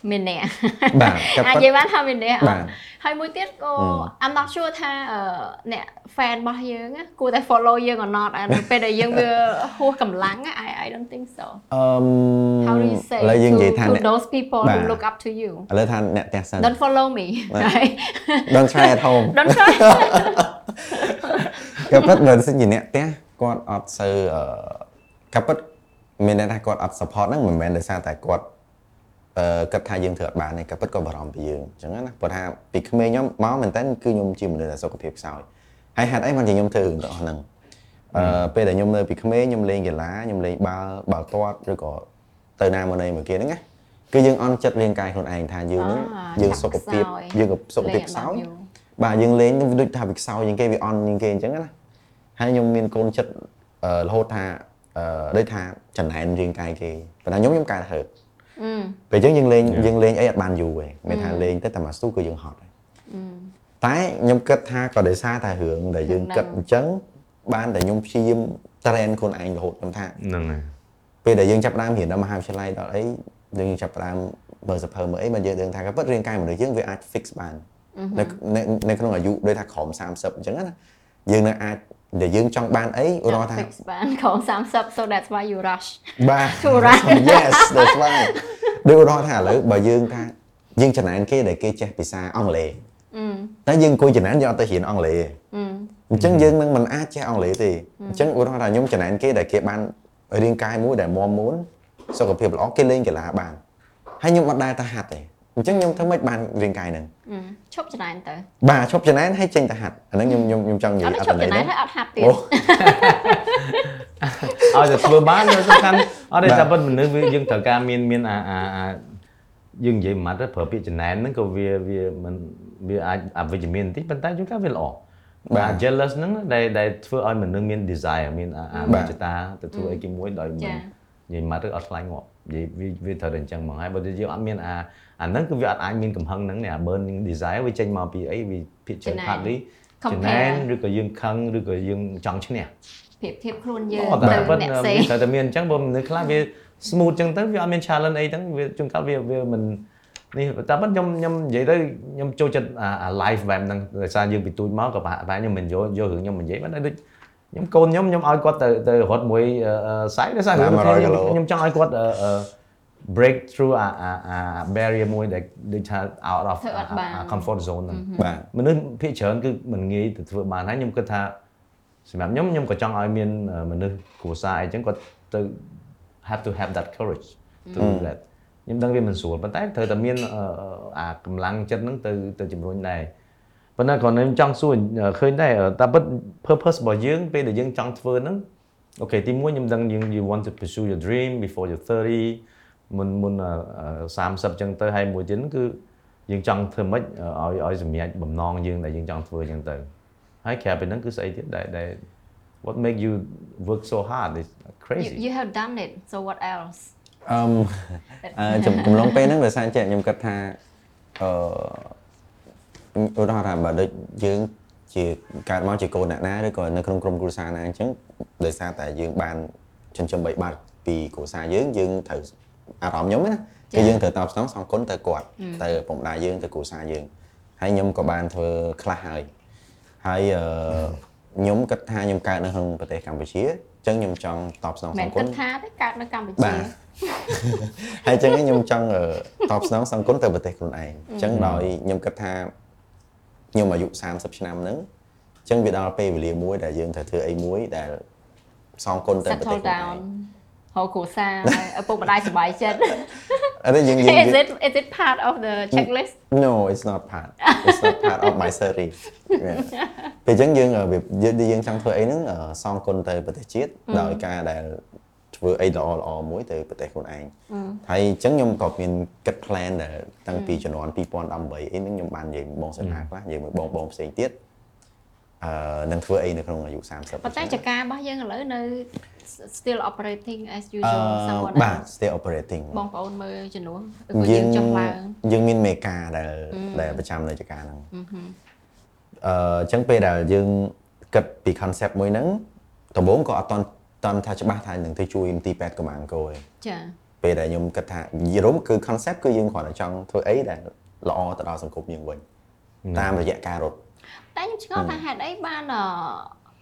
មានអ្នកបាទកាត់អាចពិតនិយាយបានថាមានអ្នកអបាទហើយមួយទៀតក៏ I'm not sure ថាអឺអ្នក fan របស់យើងណាគួរតែ follow យើង or not អានៅពេលដែលយើងវាហួសកម្លាំងណា I I don't think so អឺ how do you say ឥឡូវយើងនិយាយ to, ថា to អ្នក those people បាទ who look up to you ឥឡូវថាអ្នកផ្ទះសិន don't follow me បាទ right don't try at home don't try កាពិតបើសិនជាអ្នកផ្ទះគាត់អត់សូវអឺកាពិតមានន័យថាគាត់អត់ support ហ្នឹងមិនមែនដោយសារតែគាត់អឺ គិតថាយើងធ្វើអត់បានទេកាពិតក៏បារម្ភពីយើងអញ្ចឹងណាព្រោះថាពីក្មេងខ្ញុំមកមែនតើគឺខ្ញុំជាមនុស្សដែលសុខភាពខ្សោយហើយហេតុអីបានជាខ្ញុំធ្វើរឿងទាំងអស់ហ្នឹងអឺពេលដែលខ្ញុំនៅពីក្មេងខ្ញុំលេងកីឡាខ្ញុំលេងបាល់បាល់ទាត់ឬក៏ទៅណាមកណីមួយគេហ្នឹងណាគឺយើងអន់ចិត្តរាងកាយខ្លួនឯងថាយើងហ្នឹងអាយើងសុខភាពខ្សោយយើងក៏សុខភាពខ្សោយបាទយើងលេងនឹងដូចថាវាខ្សោយជាងគេវាអន់ជាងគេអញ្ចឹងណាហើយខ្ញុំមានកូនចិត្តអឺរហូតថាអឺដូចថាចំណែនរាងកាយគេប៉ុន្តែខ្ញុំខ្ញុំកើតហឺតអឺ ពេលអញ្ចឹងយើងលេងយើងលេងអីអត់បានយូរទេមានថាលេងទៅតែមួយស្ទុះគឺយើងហត់ហើយតែខ្ញុំគិតថាក៏ដោយសារតែរឿងដែលយើងគិតអញ្ចឹងបានតែខ្ញុំព្យាយាម train ខ្លួនឯងរហូតខ្ញុំថាហ្នឹងហើយពេលដែលយើងចាប់ផ្ដើមរៀនដល់មហាវិទ្យាល័យដល់អីយើងចាប់ផ្ដើមមើលសភើមើលអីបានយើងដឹងថាក៏ពិតរាងកាយមនុស្សយើងវាអាច fix បាននៅនៅនៅក្នុងអាយុដូចថាក្រោម30អញ្ចឹងណាយើងនៅអាច ដែលយើងចង់បានអីឧទាហរណ៍ថា fix បានក្នុង30 so that's why you rush បាទ To run yes that's right ដូចឧទាហរណ៍ថាឥឡូវបើយើងថាយើងចំណានគេដែលគេចេះភាសាអង់គ្លេសអឺតែយើងអង្គុយចំណានយើងអត់ទៅរៀនអង់គ្លេសទេអឺអញ្ចឹងយើងនឹងមិនអាចចេះអង់គ្លេសទេអញ្ចឹងឧទាហរណ៍ថាខ្ញុំចំណានគេដែលគេបានរាងកាយមួយដែលមាំមួនសុខភាពល្អគេលេងកីឡាបានហើយខ្ញុំអត់ដែលទៅហាត់ទេ អញ្ចឹងខ្ញុំធ្វើម៉េចបានរាងកាយហ្នឹងអឺឈប់ច្នៃទៅបាទឈប់ចំណានហើយចេញទៅហាត់អាហ្នឹងខ្ញុំខ្ញុំខ្ញុំចង់និយាអយត់អឈត្ថប់ន័ច្យនៃហ្នឹងហើយអត់ហាត់ទៀតអូឲ្យតែធ្វើបានវាសំខាន់អត់ទេតែប៉ុតមនុស្សវាយើងត្រូវការមានមានអាអាអាយើងនិយាយមួយម៉ាត់ទៅប្រើពាក្យចំណែនហ្នឹងក៏វាវាមិនវាអាចអវិជ្ជមានបន្តិចប៉ុន្តែជួនកាលវាល្អបាទបាទ jealous ហ្នឹងដែលដែលធ្វើឲ្យមនុស្សមាន desire មានអាអាបាទវិជ្ជតាទៅធ្វើអីគេមួយដោយមិនចានិយាយម៉ាត់ទៅអត់ខ្លាញ់ងាប់និយាយវាវាត្រូវតែអញ្ចឹងហ្មងហើយបើយើងអត់មានអា អាហ្នឹងគឺវាអត់អាចមានកំហឹងហ្នឹងទេអា burning desire វាចេញមកពីអីវាភាគច្រើនចំណែន partly ចំណែ compare នឬក៏យើងខឹងឬក៏យើងចង់ឈ្នះប្រៀបធៀបខ្លួនយើងអូតែទៅប៉ុតអ្នកវាផ្សេងត្រូវតែមានអញ្ចឹងបើមនុស្សខ្លះវា smooth អញ្ចឹងទៅវាអត់មាន challenge អីហ្នឹងវាជួនកាលវាវាមិននេះតែប៉ុតខ្ញុំខ្ញុំនិយាយទៅខ្ញុំចូលចិត្តអាអា live បែបហ្នឹងដោយសារយើងពីទូចមកក៏ប្រហែលប្រហែលខ្ញុំមិនយកយករឿងខ្ញុំនិយាយមិនដូចខ្ញុំកូនខ្ញុំខ្ញុំឲ្យគាត់ទៅទៅរត់មួយសាយដោយសាររឿង100ខ្ញុំគីឡូខ្ញុំចង់ឲ្យគាត់អឺអឺ break through អាអាអា barrier មួយដែលដូចថា out of ធ្វើអត់បានអា comfort zone ហ្នឹងបាទមនុស្សភាគច្រើនគឺមិនងាយទៅធ្វើបានហើយខ្ញុំគិតថាសម្រាប់ខ្ញុំខ្ញុំក៏ចង់ឲ្យមានអឺមនុស្សគ្រួសារអីចឹងគាត់ទៅ have to have that courage to do that ខ្ញុំដឹងវាមិនស្រួលប៉ុន្តែត្រូវតែមានអឺអាកម្លាំងចិត្តហ្នឹងទៅទៅជំរុញដែរប៉ុន្តែគ្រាន់តែខ្ញុំចង់សួរឃើញដែរតែពិត purpose របស់យើងពេលដែលយើងចង់ធ្វើហ្នឹងអូខេទីមួយខ្ញុំដឹងយើង you want to pursue your dream before you're 30 មុនមុនអឺអឺ30ចឹងទៅហើយមួយទៀតហ្នឹងគឺយើងចង់ធ្វើម៉េចឲ្យឲ្យសម្រេចបំណងយើងដែលយើងចង់ធ្វើចឹងទៅហើយក្រៅពីហ្នឹងគឺស្អីទៀតដែលដែល what make you work so hard is you, crazy you have done it so what else អឺមអឺចំកំឡុងពេលហ្នឹងដោយសារចេះខ្ញុំគិតថាអឺឧទាហរណ៍ថាបើដូចយើងជាកើតមកជាកូនអ្នកណាឬក៏នៅក្នុងក្រុមគ្រួសារណាអញ្ចឹងដោយសារតែយើងបានចិញ្ចឹមបីបាច់ពីគ្រួសារយើងយើងត្រូវ អារម្មណ៍ខ្ញុំណាចា៎គឺយើងត្រូវតបស្នងសងគុណទៅគាត់ទៅឪពុកម្ដាយយើងទៅគ្រួសារយើងហើយខ្ញុំក៏បានធ្វើខ្លះហើយហើយអឺខ្ញុំគិតថាខ្ញុំកើតនៅក្នុងប្រទេសកម្ពុជាអញ្ចឹងខ្ញុំចង់តបស្នងសមិនងគុគិណតថាទេកើតនៅកម្ពុជាបាទហើយអញ្ចឹងខ្ញុំចង់អឺតបស្នងសងគុណទៅប្រទេសខ្លួនឯងអញ្ចឹងដោយខ្ញុំគិតថាខ្ញុំអាយុ30ឆ្នាំហ្នឹងអញ្ចឹងវាដល់ពេលវេលាមួយដែលយើងត្រូវធ្វើអីមួយដែលសងគុណទៅប្រទេស settle ខ្លួនឯង down ហៅគ្រួសារឪពុកម្ដាយសប្បាយចិត្តអត់ទេយើងយើង is it is it part of the checklist No it's not part it's not part of my series ពេលអញ្ចឹងយើងវាយើងយើងចង់ធ្វើអីហ្នឹងសងគុណទៅប្រទេសជាតិដោយការដែលធ្វើអីល្អល្អមួយទៅប្រទេសខ្លួនឯងហើយអញ្ចឹងខ្ញុំក៏មានគិត plan ដែលតាំងពីជំនាន់2018អីហ្នឹងខ្ញុំបាននិយាយបងសិក្សាខ្លះនិយាយមួយបងបងផ្សេងទៀតអឺ នឹងធ្វើអីនៅក្នុងអាយុ30ប៉ុន្តែចការរបស់យើងឥឡូវនៅ still operating as អឺ usual សាប់បាទ stay operating បងប្អូនមើលជំនួសឬក៏យើយើងងចុះឡើងយើងមានមេការដែលដែលប្រចាំនៅចការហ្នឹងអឺអញ្ចឹងពេលដែលយើងគិតពី concept មួយហ្នឹងដំបូងក៏អត់តន់តន់ថាច្បាស់ថានឹងទៅជួយមន្ទីរពេទ្យកុមារអង្គរទេចាពេលដែលខ្ញុំគិតថាយរុំគឺ concept គឺយើងគ្រាន់តែចង់ធ្វើអីដែលល្អទៅដល់សង្គមយើងវិញតាមរយៈការរត់ តែខ្ញុំឆ្ងល់ថាហេតុអីបានអ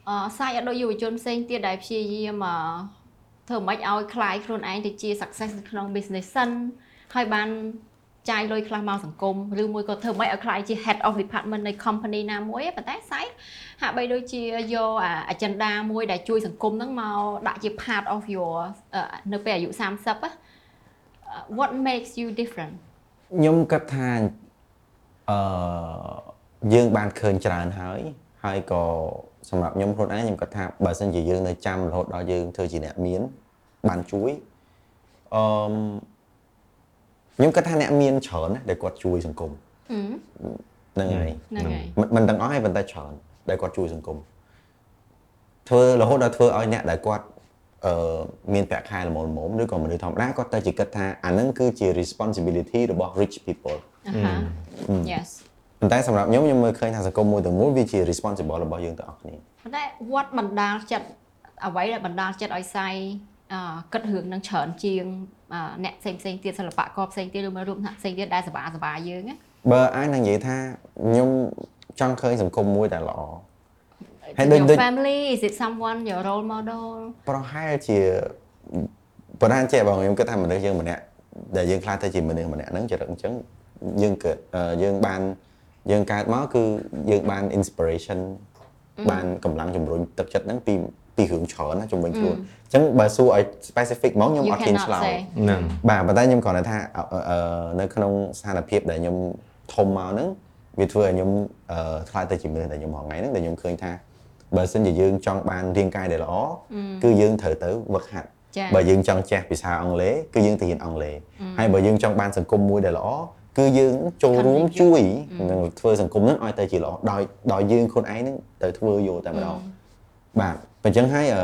អសាយអត់ដូចយុវជនផ្សេងទៀតដែលព្យាយាមអធ្វើមិនឲ្យคลายខ្លួនឯងទៅជា success នៅក្នុង business សិនហើយបានចាយលុយខ្លះមកសង្គមឬមួយក៏ធ្វើមិនឲ្យคลายជា head of department នៃ company ណាមួយទេប៉ុន្តែសាយហាក់បីដូចជាយកអា agenda មួយដែលជួយសង្គមហ្នឹងមកដាក់ជា part of your អឺនៅពេលអាយុ30ណា what makes you different ខ្ញុំគិតថាអឺ យើងបានឃើញច្រើនហើយហើយក៏សម្រាប់ខ្ញុំខ្លួនឯងខ្ញុំគិតថាបើសិនជាយើងនៅចាំរហូតដល់យើងធ្វើជាអ្នកមានបានជួយអឺខ្ញុំគិតថាអ្នកមានច្រើនណាស់ដែលគាត់ជួយសង្គមហឹមហ្នឹងហើយហ្នឹងហើយមិនមិនទាំងអស់ហើយប៉ុន្តែច្រើនដែលគាត់ជួយសង្គមធ្វើរហូតដល់ធ្វើឲ្យអ្នកដែលគាត់អឺមានប្រាក់ខែល្មមល្មមឬក៏មនុស្សធម្មតាគាត់ទៅជាគិតថាអាហ្នឹងគឺជា responsibility របស់ rich people អាហា yes ប៉ុន្តែសម្រាប់ខ្ញុំខ្ញុំមើលឃើញថាសង្គមមួយទាំងមូលវាជា responsible របស់យើងទាំងអស់គ្នាប៉ុន្តែ what បណ្ដាលចិត្តអ្វីដែលបណ្ដាលចិត្តឲ្យសាយអឺគិតរឿងនឹងច្រើនជាងអឺអ្នកផ្សេងផ្សេងទៀតសិល្បករផ្សេងទៀតឬមករួមថ្នាក់ផ្សេងទៀតដែលសបាសបាយើងណាបើអាចនឹងនិយាយថាខ្ញុំចង់ឃើញសង្គមមួយដែលល្អហើយ Is ដូច it ដូច your family is it someone your role model ប្រហែលជាប៉ុន្តែចេះបងខ្ញុំគិតថាមនុស្សយើងម្នាក់ដែលយើងខ្លាចទៅជាមនុស្សម្នាក់ហ្នឹងចរិតអញ្ចឹងយើងកើតអឺយើងបាន យើងកើតមកគឺយើងបាន inspiration បានកម្លាំងជំរុញទឹកចិត្តហ្នឹងពីពីរឿងច្រើនណាជំរុញខ្លួនអញ្ចឹងបើសួរឲ្យ specific ហ្មងខ្ញុំ You អត់ហ៊ាន cannot ឆ្លើយ say ហ្នឹងបាទប៉ុន្តែខ្ញុំគ្រាន់តែថាអឺអឺនៅក្នុងស្ថានភាពដែលខ្ញុំធំមកហ្នឹងវាធ្វើឲ្យខ្ញុំអឺខ្លាចទៅជាមនុស្សដែលខ្ញុំហងៃហ្នឹងដែលខ្ញុំឃើញថាបើសិនជាយើងចង់បានរាងកាយដែលល្អគឺយើងត្រូវទៅវឹកហាត់ចា៎បើយើងចង់ចេះភាសាអង់គ្លេសគឺយើងទៅរៀនអង់គ្លេសហើយបើយើងចង់បានសង្គមមួយដែលល្អ គឺយើងចូលរួមជួយនឹងធ្វើសង្គមហ្នឹងឲ្យទៅជាល្អដោយដោយយើងខ្លួនឯងហ្នឹងទៅធ្វើយកតែម្ដងបាទអញ្ចឹងហើយអឺ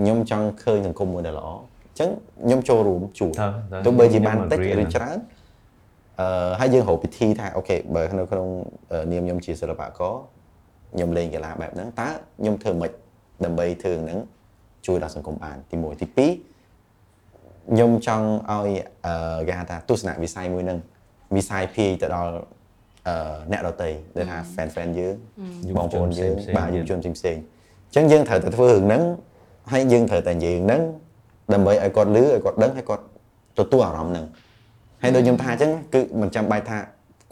ខ្ញុំចង់ឃើញសង្គមមួយដែលល្អអញ្ចឹងខ្ញុំចូលរួមជួយទៅទៅទោះបីជាបានតិចខ្ញុំឬ agree ច្រើនអឺហើយយើងរកពិធីថាអូខេបើនៅក្នុងអឺនាមខ្ញុំជាសិល្បករខ្ញុំលេងកីឡាបែបហ្នឹងតើខ្ញុំធ្វើម៉េចដើម្បីធ្វើហ្នឹងជួយដល់សង្គមបានទី1ទី2ខ្ញុំចង់ឲ្យអឺគេហៅថាទស្សនវិស័យមួយហ្នឹង វិស័យភាយទៅដល់អឺអ្នកដតីដែលថា fan fan យើងបងប្អូនយើងយុវជនផ្សេងៗបាទយុវជនផ្សេងៗអញ្ចឹងយើងត្រូវតែធ្វើរឿងហ្នឹងហើយយើងត្រូវតែនិយាយរឿងហ្នឹងដើម្បីឲ្យគាត់លឺឲ្យគាត់ដឹងឲ្យគាត់ទទួលអារម្មណ៍ហ្នឹងហើយដូចខ្ញុំថាអញ្ចឹងគឺមិនចាំបាច់ថា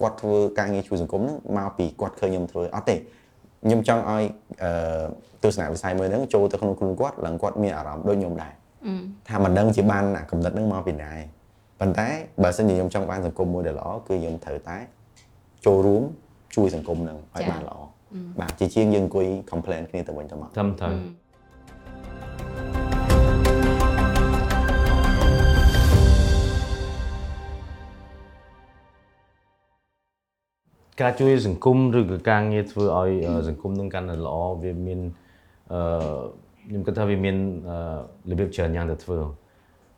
គាត់ធ្វើការងារជួយសង្គមហ្នឹងមកពីគាត់ឃើញខ្ញុំធ្វើអត់ទេខ្ញុំចង់ឲ្យអឺទស្សនវិស័យមួយហ្នឹងចូលទៅក្នុងខ្លួនគាត់ឡើងគាត់មានអារម្មណ៍ដូចខ្ញុំដែរអឺថាមិនដឹងជាបានអាកំណត់ហ្នឹងមកពីណាឯង ប៉ុន្តែបើសិនជាខ្ញុំចង់បានសង្គមមួយដែលល្អគឺខ្ញុំត្រូវតែចូលរួមជួយសង្គមហ្នឹងឲ្យបានល្អបាទជាជាងយើងអង្គុយ complain គ្នាទៅវិញទៅមកត្រឹមត្រូវការជួយសង្គមឬក៏ការងារធ្វើឲ្យអឺសង្គមនឹងកាន់តែល្អវាមានអឺខ្ញុំគិតថាវាមានអឺរបៀបច្រើនយ៉ាងទៅធ្វើ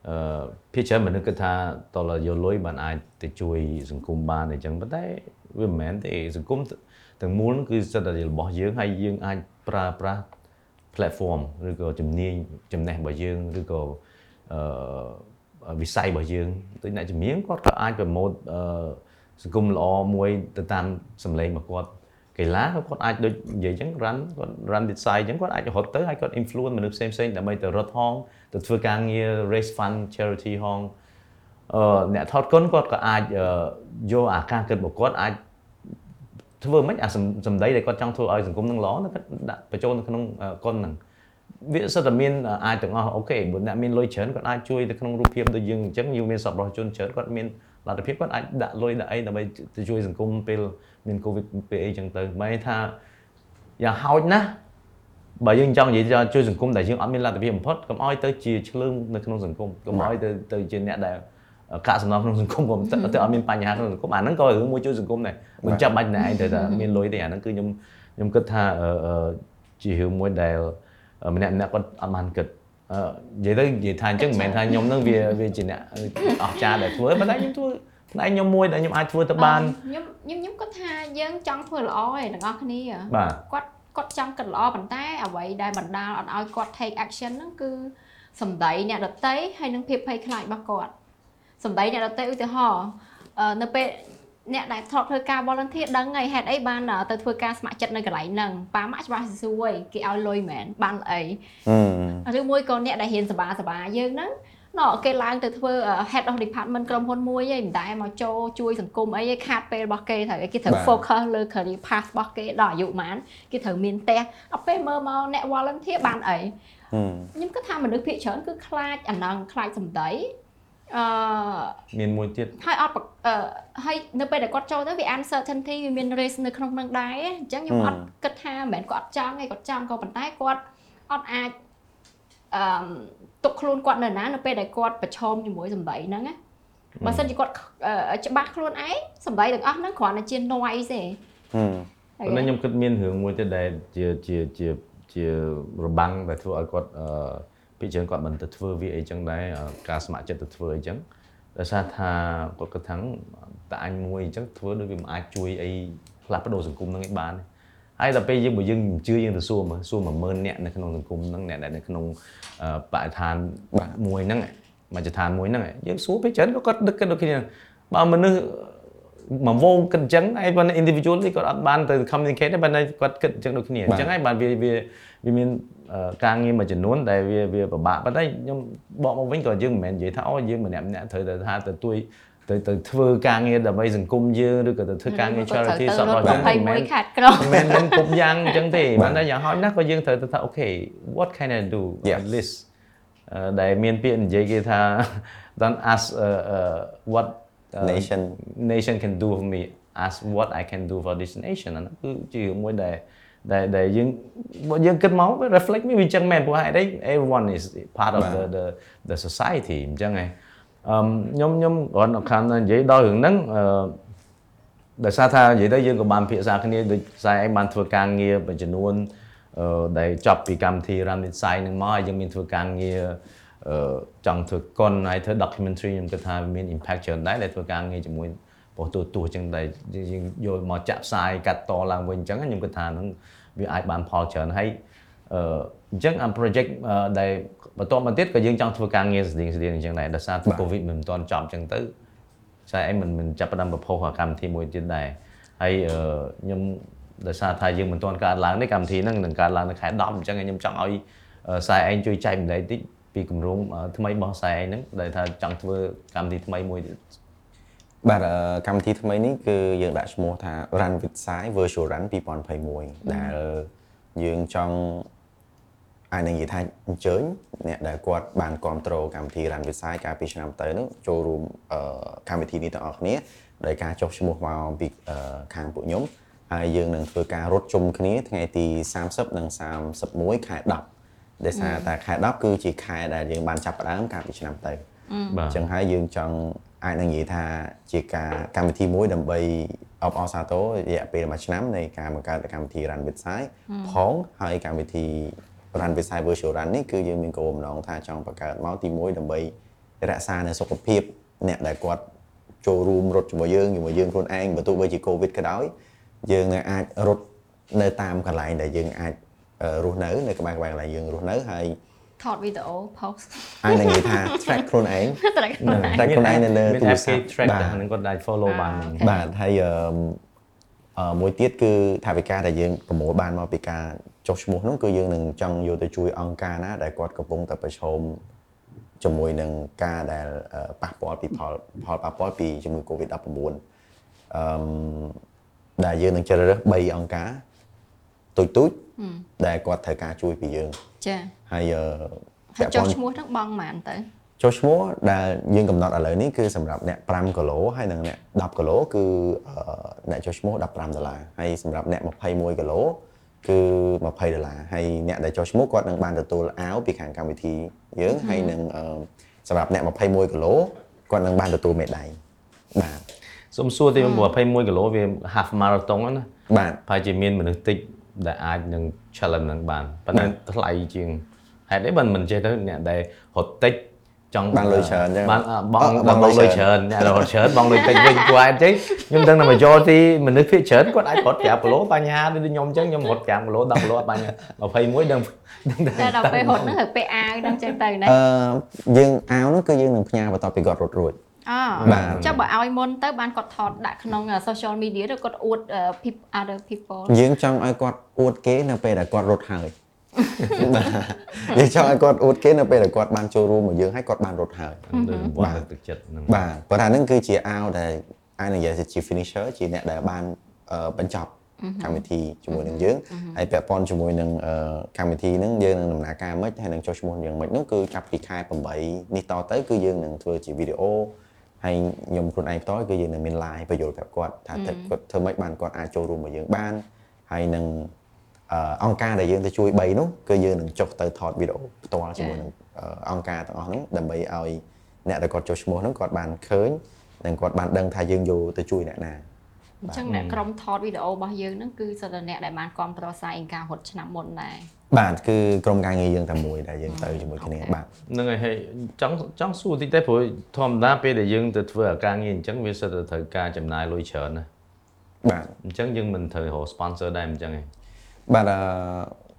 អឺភាគច្រើនមនុស្សគិតថាតើយកលុយបានអាចទៅជួយសង្គមបានអីចឹងប៉ុន្តែវាមិនមែនទេសង្គមទាំងមូលហ្នឹងគឺសិតតែរបស់យើងហើយយើងអាចប្រើប្រាស់ platform ឬក៏ជំនាញចំណេះរបស់យើងឬក៏អឺវិស័យរបស់យើងដូចអ្នកជំនាញគាត់ក៏អាចប្រម៉ូទអឺសង្គមល្អមួយទៅតាមសម្លេងរបស់គាត់ កីឡាក៏គាត់អាចដូចនិយាយអញ្ចឹង run គាត់ run design អញ្ចឹងគាត់អាចរត់ទៅហើយគាត់ influence មនុស្សផ្សេងផ្សេងៗដើម្បីទៅរត់ហងទៅធ្វើការងារ raise fund charity ហងអឺអ្នកថតគុណគាត់ក៏អាចអឺយកអាការគិតរបស់គាត់អាចធ្វើមិនអាសំសម្ដីដែលគាត់ចង់ធ្វើឲ្យសង្គមនឹងល្អទៅគាត់ដាក់បញ្ចូលនៅក្នុងអឺកុនហ្នឹងវាសិតតែមានអាចទាំងអស់អូខេបើអ្នកមានលុយច្រើនគាត់អាចជួយទៅក្នុងរូបភាពដូចយើងអញ្ចឹងយើងមានសប្បុរសជនច្រើនគាត់មាន លទ្ធភាពគាត់អាចដាក់លុយដាក់អីដើម្បីទៅជួយសង្គមពេលមានកូវីដពេលអីចឹងទៅមិនថាយ៉ាងហោចណាស់បើយើងចង់និយាយជួយសង្គមដែលយើងអត់មានលទ្ធភាពបំផុតកុំឲ្យទៅជាឆ្លើងនៅក្នុងសង្គមកុំឲ្យទៅទៅជាអ្នកដែលកាកសំណល់ក្នុងសង្គមកុំទៅទៅអត់មានបញ្ហាក្នុងសង្គមអាហ្នឹងក៏រឿងមួយជួយសង្គមដែរមិនចាំបាច់តែឯងត្រូវតែមានលុយទេអាហ្នឹងគឺខ្ញុំខ្ញុំគិតថាជារឿងមួយដែលម្នាក់ម្នាក់គាត់អត់បានគិត និយាយទៅនិយាយថាអញ្ចឹងមិនមែនថាខ្ញុំនឹងវាវាជាអ្នកអស្ចារ្យដែលធ្វើប៉ុន្តែខ្ញុំធ្វើផ្នែកខ្ញុំមួយដែលខ្ញុំអាចធ្វើទៅបានខ្ញុំខ្ញុំខ្ញុំគាត់ថាយើងចង់ធ្វើល្អឯងទាំងអស់គ្នាបាទគាត់គាត់ចង់គិតល្អប៉ុន្តែអ្វីដែលបណ្ដាលអត់ឲ្យគាត់ take action ហ្នឹងគឺសម្ដីអ្នកដតីហើយនឹងភាពភ័យខ្លាចរបស់គាត់សម្ដីអ្នកដតីឧទាហរណ៍នៅពេល អ្នកដែលធ្លាប់ធ្វើការ volunteer ដឹងហើយហេតុអីបានទៅធ្វើការស្ម័គ្រចិត្តនៅកន្លែងហ្នឹងប៉ាម៉ាក់ច្បាស់សួរគេឲ្យលុយមែនបានអីឬមួយក៏អ្នកដែលហ៊ានសបាសបាយើងហ្នឹងណ៎គេឡើងទៅធ្វើ head of department ក្រុមហ៊ុនមួយឯងមិនដែលមកចូលជួយសង្គមអីឯងខាតពេលរបស់គេត្រូវគេត្រូវ focus លើ career path របស់គេដល់អាយុប៉ុន្មានគេត្រូវមានផ្ទះដល់ពេលមើលមកអ្នក volunteer បានអីខ្ញុំគិតថាមនុស្សភាគច្រើនគឺខ្លាចអាណងខ្លាចសម្ដី អឺមានមួយទៀតហើយអត់ហើយនៅពេលដែលគាត់ចូលទៅវា uncertainty វាមាន risk នៅក្នុងនឹងដែរអញ្ចឹងខ្ញុំអត់គិតថាមិនមែនគាត់ចង់ទេគាត់ចង់ក៏ប៉ុន្តែគាត់អត់អាចអឺទុកខ្លួនគាត់នៅណានៅពេលដែលគាត់ប្រឈមជាមួយសម្ដីហ្នឹងណាបើសិនជាគាត់ច្បាស់ខ្លួនឯងសម្ដីទាំងអស់ហ្នឹងគ្រាន់តែជា noise ទេប៉ុន្តែខ្ញុំគិតមានរឿងមួយទៀតដែលជាជាជាជារបាំងដែលធ្វើឲ្យគាត់អឺ ពីច្រើនគាត់មិនទៅធ្វើវាអីចឹងដែរការស្ម័គ្រចិត្តទៅធ្វើអីចឹងដោយសារថាគាត់គិតថាតែអញមួយអញ្ចឹងធ្វើដូចវាមិនអាចជួយអីផ្លាស់ប្ដូរសង្គមហ្នឹងឯងបានហើយដល់ពេលយើងបើយើងជឿយើងទៅសួរមើលសួរ10000នាក់នៅក្នុងសង្គមហ្នឹងអ្នកដែលនៅក្នុងបរិស្ថានមួយហ្នឹងមជ្ឈដ្ឋានមួយហ្នឹងយើងសួរពេលច្រើនក៏គាត់ដឹកគិតដូចគ្នាបើមនុស្ស មកវងគិតអញ្ចឹងហើយបើ individual នេះគាត់អត់បានទៅ communicate ទេបើគាត់គិតអញ្ចឹងដូចគ្នាអញ្ចឹងហើយបានវាវាវាមានការងារមួយចំនួនដែលវាវាពិបាកប៉ុន្តែខ្ញុំបកមកវិញក៏យើងមិនមែននិយាយថាអូយើងម្នាក់ម្នាក់ត្រូវតែថាទៅទួយទៅទៅធ្វើការងារដើម្បីសង្គមយើងឬក៏ទៅធ្វើការងារ charity សពរបស់យើងមិនមែនខាត់ក្រមិនមែនគ្រប់យ៉ាងអញ្ចឹងទេប៉ុន្តែយ៉ាងហោចណាស់ក៏យើងត្រូវទៅថាអូខេ what can I do at least ដែលមានពាក្យនិយាយគេថា don't ask uh, uh, what uh, nation nation can do for me ask what I can do for this nation ហ្នឹងគឺជាមួយដែលដែលដែលយើងយើងគិតមក reflect វាអញ្ចឹងមែនព្រោះហេតុអី everyone is part of the the the society អញ្ចឹងឯងអឺខ្ញុំខ្ញុំគ្រាន់តែខាងនិយាយដល់រឿងហ្នឹងអឺដោយសារថានិយាយទៅយើងក៏បានភាសាគ្នាដូចខ្សែឯងបានធ្វើការងារមួយចំនួនអឺដែលចប់ពីកម្មវិធី Run with Sai នឹងមកហើយយើងមានធ្វើការងារអឺ ចង់ធ្វើកុនហើយធ្វើ documentary ខ្ញុំគិតថាមាន impact ច្រើនដែរដែលធ្វើការងារជាមួយប៉ុស្តិ៍ទូអញ្ចឹងដែលយើងយកមកចាក់ផ្សាយកាត់តឡើងវិញអញ្ចឹងខ្ញុំគិតថានឹងវាអាចបានផលច្រើនហើយអឺអញ្ចឹងអា project ដែលបន្តមកទៀតក៏យើងចង់ធ្វើការងារស្តៀងស្តៀងអញ្ចឹងដែរដោយសារ COVID មិនទាន់ចប់អញ្ចឹងទៅស្អែកអីមិនមិនចាប់ផ្ដើមប្រភពកម្មវិធីមួយទៀតដែរហើយខ្ញុំដោយសារថាយើងមិនទាន់កើតឡើងទេកម្មវិធីហ្នឹងនឹងកើតឡើងនៅខែ10អញ្ចឹងខ្ញុំចង់ឲ្យខ្សែឯងជួយចែកម្លែកតិច ពីគម្រោងថ្មីរបស់ខ្សែឯងហ្នឹងដែលថាចង់ធ្វើកម្មវិធីថ្មីមួយទៀតបាទកម្មវិធីថ្មីនេះគឺយើងដាក់ឈ្មោះថា Run with Sai Virtual Run 2021ដែលយើងចង់អាចនឹងនិយាយថាអញ្ជើញអ្នកដែលគាត់បានគ្រប់គ្រងកម្មវិធី Run with Sai កាលពីឆ្នាំទៅនោះចូលរួមកម្មវិធីនេះទាំងអស់គ្នាដោយការចុះឈ្មោះមកពីខាងពួកខ្ញុំហើយយើងនឹងធ្វើការរត់ជុំគ្នាថ្ងៃទី30និង31ខែ10 ដែលសារតែខែ10គឺជាខែដែលយើងបានចាប់ផ្ដើមកាលពីឆ្នាំទៅបាទអញ្ចឹងហើយយើងចង់អាចនឹងនិយាយថាជាការកម្មវិធីមួយដើម្បីអបអរសាទររយៈពេលមួយឆ្នាំនៃការបង្កើតកម្មវិធី Run with Sai ផងហើយកម្មវិធី Run with Sai Virtual Run នេះគឺយើងមានគោលបំណងថាចង់បង្កើតមកទី1ដើម្បីរក្សានៅសុខភាពអ្នកដែលគាត់ចូលរួមរត់ជាមួយយើងជាមួយយើងខ្លួនឯងបើទោះបីជា COVID ក៏ដោយយើងនៅអាចរត់នៅតាមកន្លែងដែលយើងអាច រស់នៅនៅក្បែរក្បែរកន្លែងយើងរស់នៅហើយថតវីដេអូ post អាចនឹងនិយាយថា track ខ្លួនឯង track ខ្លួនឯងនៅលើទូរស័ព្ទ track ហ្នឹងគាត់អាច follow បានបាទហើយអឺមួយទៀតគឺថាវិការដែលយើងប្រមូលបានមកពីការចុះឈ្មោះនោះគឺយើងនឹងចង់យកទៅជួយអង្គការណាដែលគាត់កំពុងតែប្រឈមជាមួយនឹងការដែលប៉ះពាល់ពីផលផលប៉ះពាល់ពីជំងឺ Covid-19 អឺដែលយើងនឹងជ្រើសរើស3អង្គការទូចទូច ដែលគាត់ត្រូវការជួយពីយើងចាហហើយអឺហើយចុះឈ្មោះហ្នឹងបងហ្មងទៅចុះឈ្មោះដែលយើងកំណត់ឥឡូវនេះគឺសម្រាប់អ្នក5គីឡូហើយនិងអ្នក10គីឡូគឺអឺអ្នកចុះឈ្មោះ15ដុល្លារហើយសម្រាប់អ្នក21គីឡូគឺ20ដុល្លារហើយអ្នកដែលចុះឈ្មោះគាត់នឹងបានទទួលអាវពីខាងកម្មវិធីយើងហើយនឹងអឺសម្រាប់អ្នក21គីឡូគាត់នឹងបានទទួលមេដៃបាទសុំសួរទី21គីឡូវា half marathon ហ្នឹងណាបាទប្រហែលជាមានមនុស្សតិច ដែលអាចនឹង challenge នឹងបានប៉ុន្តែថ្លៃជាងហេតុអីបានមិនចេះទៅអ្នកដែលរត់តិចចង់បានលុយច្រើនអញ្ចឹងបានអ่ะបងអឺបងលុយច្រើនអ្នករត់ច្រើនបងលុយតិចវិញគួរអត់ទេខ្ញុំដឹងថា majority មនុស្សភាគច្រើនគាត់អាចរត់5គីឡូបញ្ហាដូចខ្ញុំអញ្ចឹងខ្ញុំរត់5គីឡូ10គីឡូអត់បញ្ហា21ដឹងដឹងតែតែដល់ពេលរត់ហ្នឹងត្រូវពេលអាវហ្នឹងចឹងទៅណាអឺយើងអាវនោះគឺយើងនឹងផ្ញើបន្ទាប់ពីគាត់រត់រួច អូបាទចុះបើឲ្យមុនទៅបានគាត់ថតដាក់ក្នុង social media ឬគាត់អួត people other people យើងចង់ឲ្យគាត់អួតគេនៅពេលដែលគាត់រត់ហើយបាទយើងចង់ឲ្យគាត់អួតគេនៅពេលដែលគាត់បានចូលរួមមកយើងហើយគាត់បានរត់ហើយដូចរង្វាន់លើកទឹកចិត្តហ្នឹងបាទប៉ុន្តែហ្នឹងគឺជាអាវដែលអាចនិយាយថាជា finisher ជាអ្នកដែលបានអឺបញ្ចប់កម្មវិធីជាមួយនឹងយើងហើយពាក់ព័ន្ធជាមួយនឹងអឺកម្មវិធីហ្នឹងយើងនឹងដំណើរការមិនហើយនឹងចុះឈ្មោះយើងមិននោះគឺចាប់ពីខែ8នេះតទៅគឺយើងនឹងធ្វើជាវីដេអូ ហើយខ្ញុំខ្លួនឯងផ្ទាល់គឺយើងនឹងមាន live បញ្យល់ប្រាប់គាត់ថាតើគាត់ធ្វើម៉េចបានគាត់អាចចូលរួមមកយើងបានហើយនឹងអឺអង្គការដែលយើងទៅជួយ3នោះគឺយើងនឹងចុះទៅថតវីដេអូផ្ទាល់ជាមួយនឹងអឺអង្គការទាំងអស់ហ្នឹងដើម្បីឲ្យអ្នកដែលគាត់ចុះឈ្មោះហ្នឹងគាត់បានឃើញនិងគាត់បានដឹងថាយើងយកទៅជួយអ្នកណា អញ្ចឹងអ្នកក្រុមថតវីដេអូរបស់យើងហ្នឹងគឺសិតតែអ្នកដែលបានគ្រប់គ្រងសារអង្ការរត់ឆ្នាំមុនដែរបាទគឺក្រុមការងារយើងតែមួយដែលយើងទៅជាមួយគ្នាបាទហ្នឹងហើយហើយចង់ចង់សួរតិចតែព្រោះធម្មតាពេលដែលយើងទៅធ្វើអាការងារអញ្ចឹងវាសិតតែត្រូវការចំណាយលុយច្រើនណាបាទអញ្ចឹងយើងមិនត្រូវរក sponsor ដែរអញ្ចឹងឯងបាទអឺ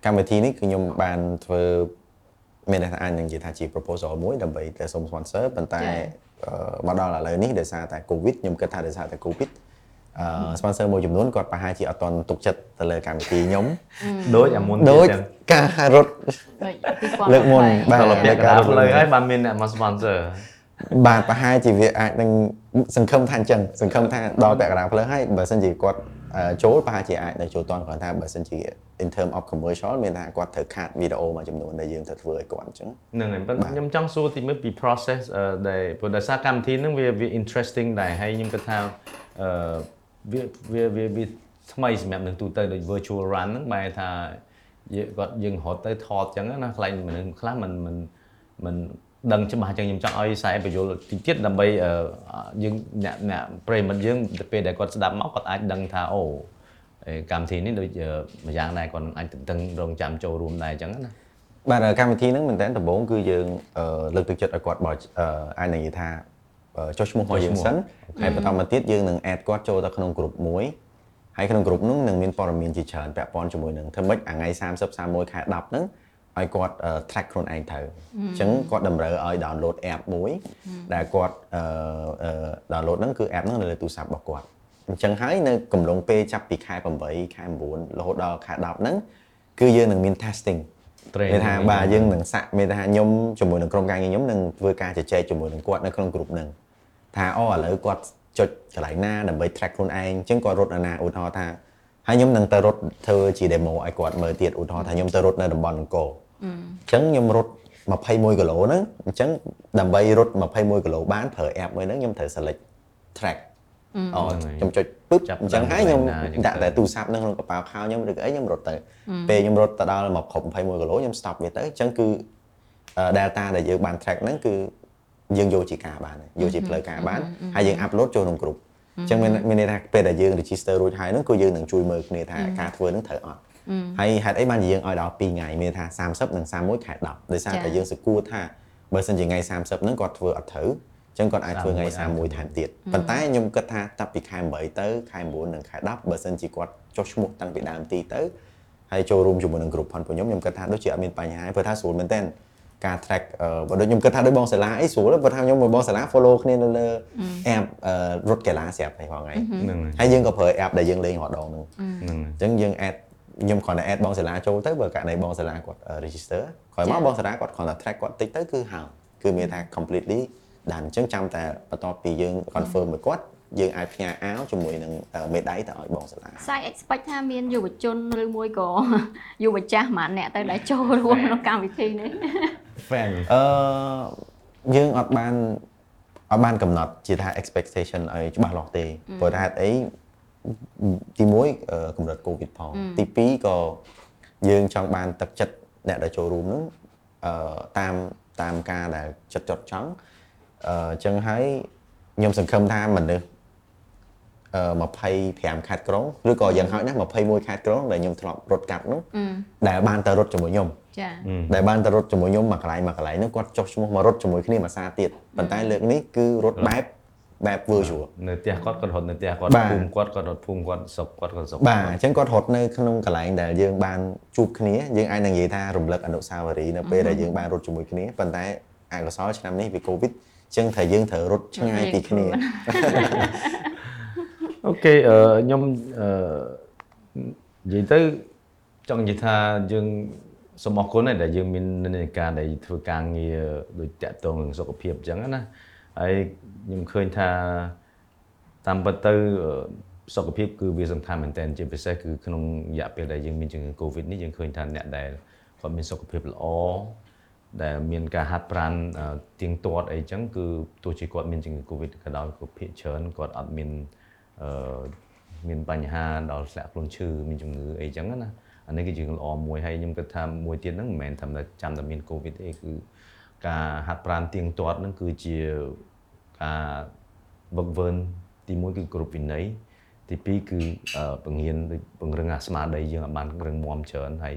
កម្មវិធីនេះគឺខ្ញុំបានធ្វើមានន័យថាអាចនឹងនិយាយថាជា proposal មួយដើម្បីទៅសុំ sponsor ប៉ុន្តែអឺមកដល់ឥឡូវនេះដោយសារតែ covid ខ្ញុំគិតថាដោយសារតែ covid អឺ sponsor មួយចំនួនគាត់ប្រហែលជាអត់តន់ទុកចិត្តទៅលើកម្មវិធីខ្ញុំដូចអាមុនដូចចឹងការរត់ដូច2020លើកមុនបាទដល់ពាក់កណ្ដាលផ្លូវហើយបានមានអ្នកមក sponsor បាទប្រហែលជាវាអាចនឹងសង្ឃឹមថាអញ្ចឹងសង្ឃឹមថាដល់ពាក់កណ្ដាលផ្លូវហើយបើសិនជាគាត់អឺចូលប្រហែលជាអាចនៅចូលតន់គ្រាន់ថាបើសិនជា in term of commercial មានថាគាត់ត្រូវខាតវីដេអូមួយចំនួនដែលយើងត្រូវធ្វើឲ្យគាត់អញ្ចឹងហ្នឹងហើយប៉ុន្តែខ្ញុំចង់សួរទីមួយពី process អឺដែលព្រោះដោយសារកម្មវិធីហ្នឹងវាវា interesting ដែរហើយខ្ញុំគិតថាអឺ វាវាវាវាថ្មីសម្រាប់នឹងទូទៅដូច virtual run ហ្នឹងបែរថាយើងគាត់យើងរត់ទៅថតអញ្ចឹងណាខ្លាញ់មនុស្សខ្លះមិនមិនមិនដឹងច្បាស់អញ្ចឹងខ្ញុំចង់ឲ្យខ្សែបញ្យលតិចទៀតដើម្បីអឺយើងអ្នកអ្នកប្រិមិត្តយើងពេលដែលគាត់ស្ដាប់មកគាត់អាចដឹងថាអូអេកម្មវិធីនេះដូចអឺម្យ៉ាងដែរគាត់អាចតឹងរងចាំចូលរួមដែរអញ្ចឹងណាបាទកម្មវិធីហ្នឹងមែនតើដំបូងគឺយើងអឺលើកទឹកចិត្តឲ្យគាត់បោះអឺអាចនឹងនិយាយថាអឺ ចុះឈ្មោះមកយើងសិនហើយបន្តមកទៀតយើងនឹង add គាត់ចូលទៅក្នុងក្រុមមួយហើយក្នុងក្រុមហ្នឹងនឹងមានព័ត៌មានជាច្រើនពាក់ព័ន្ធជាមួយនឹងធ្វើម៉េចអាថ្ងៃ30 31ខែ10ហ្នឹងឲ្យគាត់អឺ track ខ្លួនឯងទៅអញ្ចឹងគាត់តម្រូវឲ្យ download app មួយដែលគាត់អឺអឺ download ហ្នឹងគឺ app ហ្នឹងនៅលើទូរស័ព្ទរបស់គាត់អញ្ចឹងហើយនៅកំឡុងពេលចាប់ពីខែ8ខែ9រហូតដល់ខែ10ហ្នឹងគឺយើងនឹងមាន testing Training មានថាបាទយើងនឹងសាក់មានថាខ្ញុំជាមួយនឹងក្រុមការងារខ្ញុំនឹងធ្វើការជជែកជាមួយនឹងគាត់នៅក្នុងក្រុមហ្នឹង ថាអូឥឡូវគាត់ចុចកន្លែងណាដើម្បី track ខ្លួនឯងអញ្ចឹងគាត់រត់នៅណាឧទាហរណ៍ថាហើយខ្ញុំនឹងទៅរត់ធ្វើជា demo ឲ្យគាត់មើលទៀតឧទាហរណ៍ថាខ្ញុំទៅរត់នៅតំបន់អង្គរអញ្ចឹងខ្ញុំរត់21គីឡូហ្នឹងអញ្ចឹងដើម្បីរត់21គីឡូបានប្រើ app មួយហ្នឹងខ្ញុំត្រូវ select track អូខ្ញុំចុចពឹបចាប់អញ្ចឹងហើយខ្ញុំដល់កន្លែងណាអញ្ចឹងដាក់តែទូរស័ព្ទនៅក្នុងកប៉ាល់ខោខ្ញុំឬក៏អីខ្ញុំរត់ទៅពេលខ្ញុំរត់ទៅដល់មកគ្រប់21គីឡូខ្ញុំ stop វាទៅអញ្ចឹងគឺអឺ delta ដែលយើងបាន track ហ្នឹងគឺ យើងយកជាការបានហើយយកជាផ្លូវការបានហើយយើង upload ចូលក្នុង group អញ្ចឹងមានមានន័យថាពេលដែលយើង register រួចហើយហ្នឹងគឺយើងនឹងជួយមើលគ្នាថាការធ្វើហ្នឹងត្រូវអត់ហើយហេតុអីបានជាយើងឲ្យដល់2ថ្ងៃមានថា30និង31ខែ10ដោយសារតែយើងសង្កួរថាបើសិនជាថ្ងៃ30ហ្នឹងគាត់ធ្វើអត់ត្រូវអញ្ចឹងគាត់អាចធ្វើថ្ងៃ31ថែមទៀតប៉ុន្តែខ្ញុំគិតថាតាប់ពីខែ8ទៅខែ9និងខែ10បើសិនជាគាត់ចុះឈ្មោះតាំងពីដើមទីទៅហើយចូលរួមជាមួយនឹង group ផនពួកខ្ញុំខ្ញុំគិតថាដូចជាអត់មានបញ្ហាព្រោះថាស្រួលមែនទែន ការ track អឺបើដូចខ្ញុំគិតថាដូចបងសាលាអីស្រួលព្រោះថាខ្ញុំមួយបងសាលា follow គ្នានៅលើ app អឺរត់កីឡាស្រាប់ហើយផងហើយហ្នឹងហើយហើយយើងក៏ប្រើ app ដែលយើងលេងរាល់ដងហ្នឹងហ្នឹងហើយអញ្ចឹងយើង add ខ្ញុំគ្រាន់តែ add បងសាលាចូលទៅបើករណីបងសាលាគាត់ register ក្រោយមកបងសាលាគាត់គ្រាន់តែ track គាត់តិចទៅគឺហើយគឺមានថា completely ដល់អញ្ចឹងចាំតែបន្ទាប់ពីយើង confirm មួយគាត់ យើងអាចផ្ញើអាវជាមួយនឹងមេដៃទៅឲ្យបងសាលាសាយ expect ថាមានយុវជនឬមួយក៏យុវចាស់ម្នាក់អ្នកទៅដែលចូលរួមក្នុងកម្មវិធីនេះ fan អឺយើងអត់បានអត់បានកំណត់ជាថា expectation ឲ្យច្បាស់លាស់ទេព្រោះថាហេតុអីទី1អឺកម្រិត COVID ផងទី2ក៏យើងចង់បានទឹកចិត្តអ្នកដែលចូលរួមហ្នឹងអឺតាមតាមការដែលចិត្តចត់ចង់អឺអញ្ចឹងហើយខ្ញុំសង្ឃឹមថាមនុស្សអឺ 25ខេត្តក្រុងឬក៏យ៉ាងហោចណាស់21ខេត្តក្រុងដែលខ្ញុំធ្លាប់រត់កាត់នោះដែលបានទៅរត់ជាមួយខ្ញុំចាដែលបានទៅរត់ជាមួយខ្ញុំមកកន្លែងមកកន្លែងហ្នឹងគាត់ចុះឈ្មោះមករត់ជាមួយគ្នាមួយសារទៀតប៉ុន្តែលើកនេះគឺរត់បែបបែប virtual នៅផ្ទះគាត់គាត់រត់នៅផ្ទះគាត់បាទភូមិគាត់គាត់រត់ភូមិគាត់ស្រុកគាត់គាត់ស្រុកបាទអញ្ចឹងគាត់រត់នៅក្នុងកន្លែងដែលយើងបានជួបគ្នាយើងអាចនឹងនិយាយថារំលឹកអនុស្សាវរីយ៍នៅពេលដែលយើងបានរត់ជាមួយគ្នាប៉ុន្តែអកុសលឆ្នាំនេះវា Covid អញ្ចឹងថាយើងត្រូវរត់ឆ្ងាយពីគ្នា អូខេអឺខ្ញុំអឺនិយាយទៅចង់និយាយថាយើងសូមអរគុណដែរដែលយើងមាននិន្នាការដែលធ្វើការងារដូចតាក់ទងនឹងសុខភាពអញ្ចឹងណាហើយខ្ញុំឃើញថាតាមពិតទៅអឺសុខភាពគឺវាសំខាន់មែនទែនជាពិសេសគឺក្នុងរយៈពេលដែលយើងមានជំងឺ Covid នេះយើងឃើញថាអ្នកដែលគាត់មានសុខភាពល្អដែលមានការហាត់ប្រាណអឺទៀងទាត់អីចឹងគឺទោះជាគាត់មានជំងឺ Covid ក៏ដោយក៏ភាគច្រើនគាត់អត់មាន អឺមានបញ្ហាដល់ធ្លាក់ខ្លួនឈឺមានជំងឺអីចឹងណាអានេះគឺជារឿងល្អមួយហើយខ្ញុំគិតថាមួយទៀតហ្នឹងមិនមែនថាចាំតែមាន Covid ទេគឺការហាត់ប្រាណទៀងទាត់ហ្នឹងគឺជាការវឹកវើទីមួយគឺគ្រប់វិន័យទីពីរគឺអឺបង្រៀនដូចបង្រឹងអាស្មារតីយើងឲ្យបានរឹងមាំច្រើនហើយ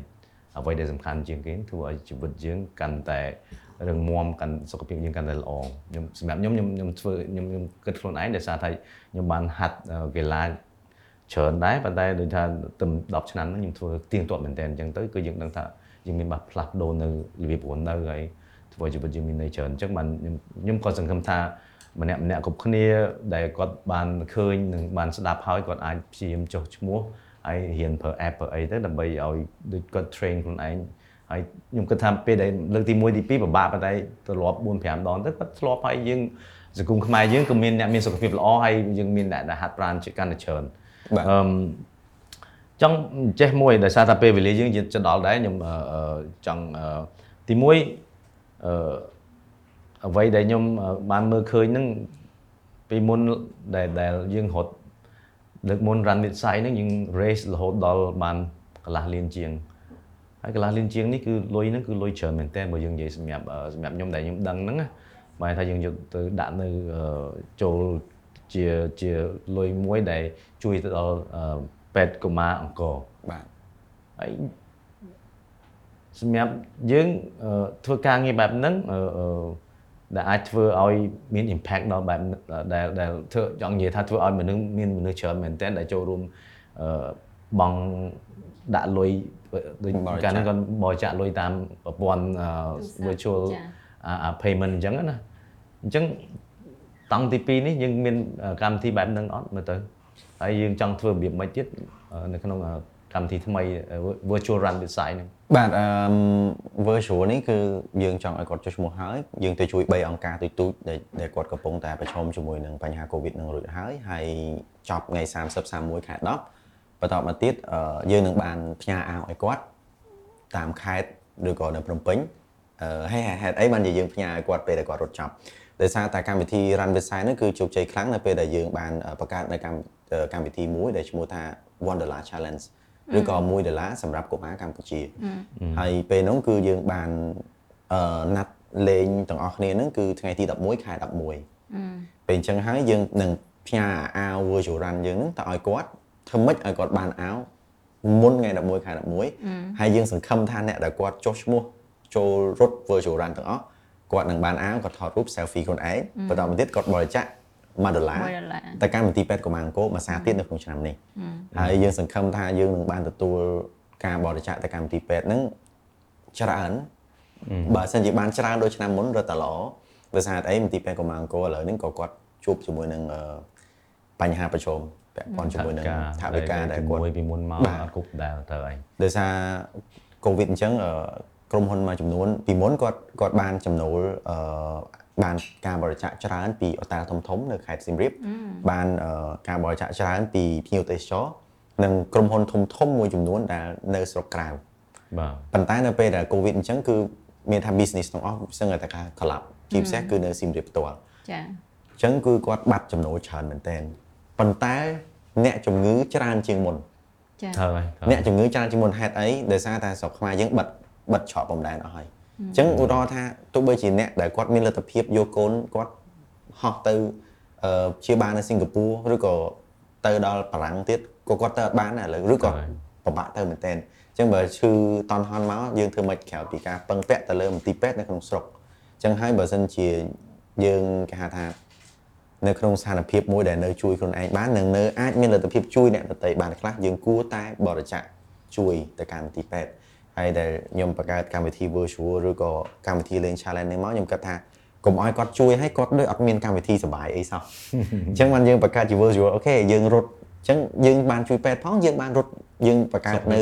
អ្វីដែលសំខាន់ជាងគេធ្វើឲ្យជីវិតយើងកាន់តែ រឹងមាំកាន់សុខភាពយើងកាន់តែល្អខ្ញុំសម្រាប់ខ្ញុំខ្ញុំខ្ញុំធ្វើខ្ញុំខ្ញុំគិតខ្លួនឯងដោយសារថាខ្ញុំបានហាត់អឺកីឡាច្រើនដែរប៉ុន្តែដូចថាទៅ10ឆ្នាំហ្នឹងខ្ញុំធ្វើទៀងទាត់មែនតើអញ្ចឹងទៅគឺយើងដឹងថាយើងមានបាត់ផ្លាស់ប្ដូរនៅរបៀបរស់នៅហើយធ្វើឲ្យជីវិតយើងមានន័យច្រើនអញ្ចឹងបានខ្ញុំខ្ញុំក៏សង្ឃឹមថាម្នាក់ម្នាក់គ្រប់គ្នាដែលគាត់បានឃើញនិងបានស្ដាប់ហើយគាត់អាចព្យាយាមចុះឈ្មោះហើយរៀនប្រើ app ប្រើអីទៅដើម្បីឲ្យដូចគាត់ train ខ្លួនឯង ហើយខ្ញុំគិតថាពេលដែលលើកទី1ទី2ពិបាកប៉ុន្តែទៅរាប់4 5ដងទៅគាត់ធ្លាប់ហើយយើងសង្គមខ្មែរយើងក៏មានអ្នកមានសុខភាពល្អហើយយើងមានអ្នកដែលហាត់ប្រាណជាកាន់តែច្រើនបាទអឺមចង់ចេះមួយដោយសារតែពេលវេលាយើងជិតដល់ដែរខ្ញុំអឺអឺចង់អឺទី1អឺអ្វីដែលខ្ញុំអឺបានមើលឃើញហ្នឹងពីមុនដែលដែលយើងរត់លើកមុន run mid side ហ្នឹងយើង race រហូតដល់បានកន្លះលានជាង ហើយកន្លះលានជាងនេះគឺលុយហ្នឹងគឺលុយច្រើនមែនតើបើយើងនិយាយសម្រាប់អឺសម្រាប់ខ្ញុំដែលខ្ញុំដឹងហ្នឹងណាបើថាយើងយកទៅដាក់នៅអឺចូលជាជាលុយមួយដែលជួយទៅដល់អឺពេទ្យកុមារអង្គរបាទហើយសម្រាប់យើងអឺធ្វើការងារបែបហ្នឹងអឺអឺដែលអាចធ្វើឲ្យមាន impact ដល់បែបដែលដែលធ្វើចង់និយាយថាធ្វើឲ្យមនុស្សមានមនុស្សច្រើនមែនទែនដែលចូលរួមអឺបងដាក់លុយ ដូចបរិច្ចាគកាលហ្នឹងគាត់បរិច្ចាគលុយតាមប្រព័ន្ធអឺ virtual ចាអាអា payment អញ្ចឹងណាអញ្ចឹងតង់ទី2នេះយើងមានកម្មវិធីបែបហ្នឹងអត់មើលទៅហើយយើងចង់ធ្វើរបៀបម៉េចទៀតអឺនៅក្នុងអឺកម្មវិធីថ្មី virtual run design ហ្នឹងបាទអឺ virtual នេះគឺយើងចង់ឲ្យគាត់ចុះឈ្មោះហើយយើងទៅជួយ3អង្គការទូចទូចៗដែលដែលគាត់កំពុងតែប្រឈមជាមួយនឹងបញ្ហា Covid នឹងរួចហើយហើយចប់ថ្ងៃ30 31ខែ10 បន្តមកទៀតអឺយើងនឹងបានផ្ញើអាវឲ្យគាត់តាមខេត្តឬក៏នៅភ្នំពេញអឺហើយហេតុអីបានជាយើងផ្ញើឲ្យគាត់ពេលដែលគាត់រត់ចប់ដោយសារតែកម្មវិធី Run Design ហ្នឹងគឺជោគជ័យខ្លាំងនៅពេលដែលយើងបានអឺបង្កើតនៅកម្មកម្មវិធីមួយដែលឈ្មោះថា 1 dollar challenge ឬក៏1ដុល្លារសម្រាប់កុមារកម្ពុជាហើយពេលហ្នឹងគឺយើងបានអឺណាត់លេងទាំងអស់គ្នាហ្នឹងគឺថ្ងៃទី11ខែ11ពេលអញ្ចឹងហើយយើងនឹងផ្ញើអាវ virtual run យើងហ្នឹងទៅឲ្យគាត់ ធ្វើម៉េចឲ្យគាត់បានអាវមុនថ្ងៃ11ខែ11ហើយយើងសង្ឃឹមថាអ្នកដែលគាត់ចុះឈ្មោះចូលរត់ virtual run ទាំងអស់គាត់នឹងបានអាវគាត់ថតរូប selfie ខ្លួនឯងបន្តមកទៀតគាត់បរិច្ចាគ1ដុល្លារ1ដុល្លារតែកម្មវិធីពេទ្យកុមារអង្គរមួយសារទៀតនៅក្នុងឆ្នាំនេះហើយយើងសង្ឃឹមថាយើងនឹងបានទទួលការបរិច្ចាគទៅកម្មវិធីពេទ្យហ្នឹងច្រើនបើសិនជាបានច្រើនដូចឆ្នាំមុនរត់តែល្អដោយសារអីមន្ទីរពេទ្យកុមារអង្គរឥឡូវនេះក៏គាត់ជួបជាមួយនឹងអឺបញ្ហាប្រឈម ពាក់ព័ន្ធជាមួយនឹងថវិកាដែលគាត់មួយពីមុនមកបាទអត់គ្រប់ដែលត្រូវហើយដោយសារកូវីដអញ្ចឹងអឺក្រុមហ៊ុនមួយចំនួនពីមុនគាត់គាត់បានចំណូលអឺបានការបរិច្ចាគច្រើនពីអូតាធំធំនៅខេត្តសៀមរាបបានអឺការបរិច្ចាគច្រើនពីភ្ញៀវទេសចរនិងក្រុមហ៊ុនធំធំមួយចំនួនដែលនៅស្រុកក្រៅបាទប៉ុន្តែនៅពេលដែល Covid អញ្ចឹងគឺមានថា business ទាំងអស់សឹងតែថា collapse ជាពិសេសគឺនៅសៀមរាបផ្ទាល់ចាអញ្ចឹងគឺគាត់បាត់ចំណូលច្រើនមែនទែនប៉ុន្តែ អ្នកជំងឺច្រើនជាងមុនចាត្រូវហើយត្រូវអ្នកជំងឺច្រើនជាងមុនហេតុអីដោយសារតែស្រុកខ្មែរយើងបិទបិទច្រកបំដែនអស់ហើយអញ្ចឹងឧទាហរណ៍ថាទោះបីជាអ្នកដែលគាត់មានលទ្ធភាពយកកូនគាត់ហោះទៅអឺជាបាននៅសិង្ហបុរីឬក៏ទៅដល់បារាំងទៀតក៏គាត់ទៅអត់បានដែរឥឡូវឬក៏ពិបាកទៅមែនទែនអញ្ចឹងបើឈឺតន់ហន់មកយើងធ្វើមិនក្រៅពីការពឹងពាក់ទៅលើមន្ទីរពេទ្យនៅក្នុងស្រុកអញ្ចឹងហើយបើសិនជាយើងគេហៅថា នៅក្នុងស្ថានភាពមួយដែលនៅជួយខ្លួនឯងបាននិងនៅអាចមានលទ្ធភាពជួយអ្នកដទៃបានខ្លះយើងគួរតែបរិច្ចាគជួយទៅកាន់មន្ទីរពេទ្យហើយដែលខ្ញុំបង្កើតកម្មវិធី virtual ឬក៏កម្មវិធីលេង challenge នេះមកខ្ញុំគិតថាកុំឲ្យគាត់ជួយឲ្យគាត់ដូចអត់មានកម្មវិធីសុបាយអីសោះអញ្ចឹងបានយើងបង្កើតជា virtual អូខេយើងរត់អញ្ចឹងយើងបានជួយពេទ្យផងយើងបានរត់យើងបង្កើតនៅ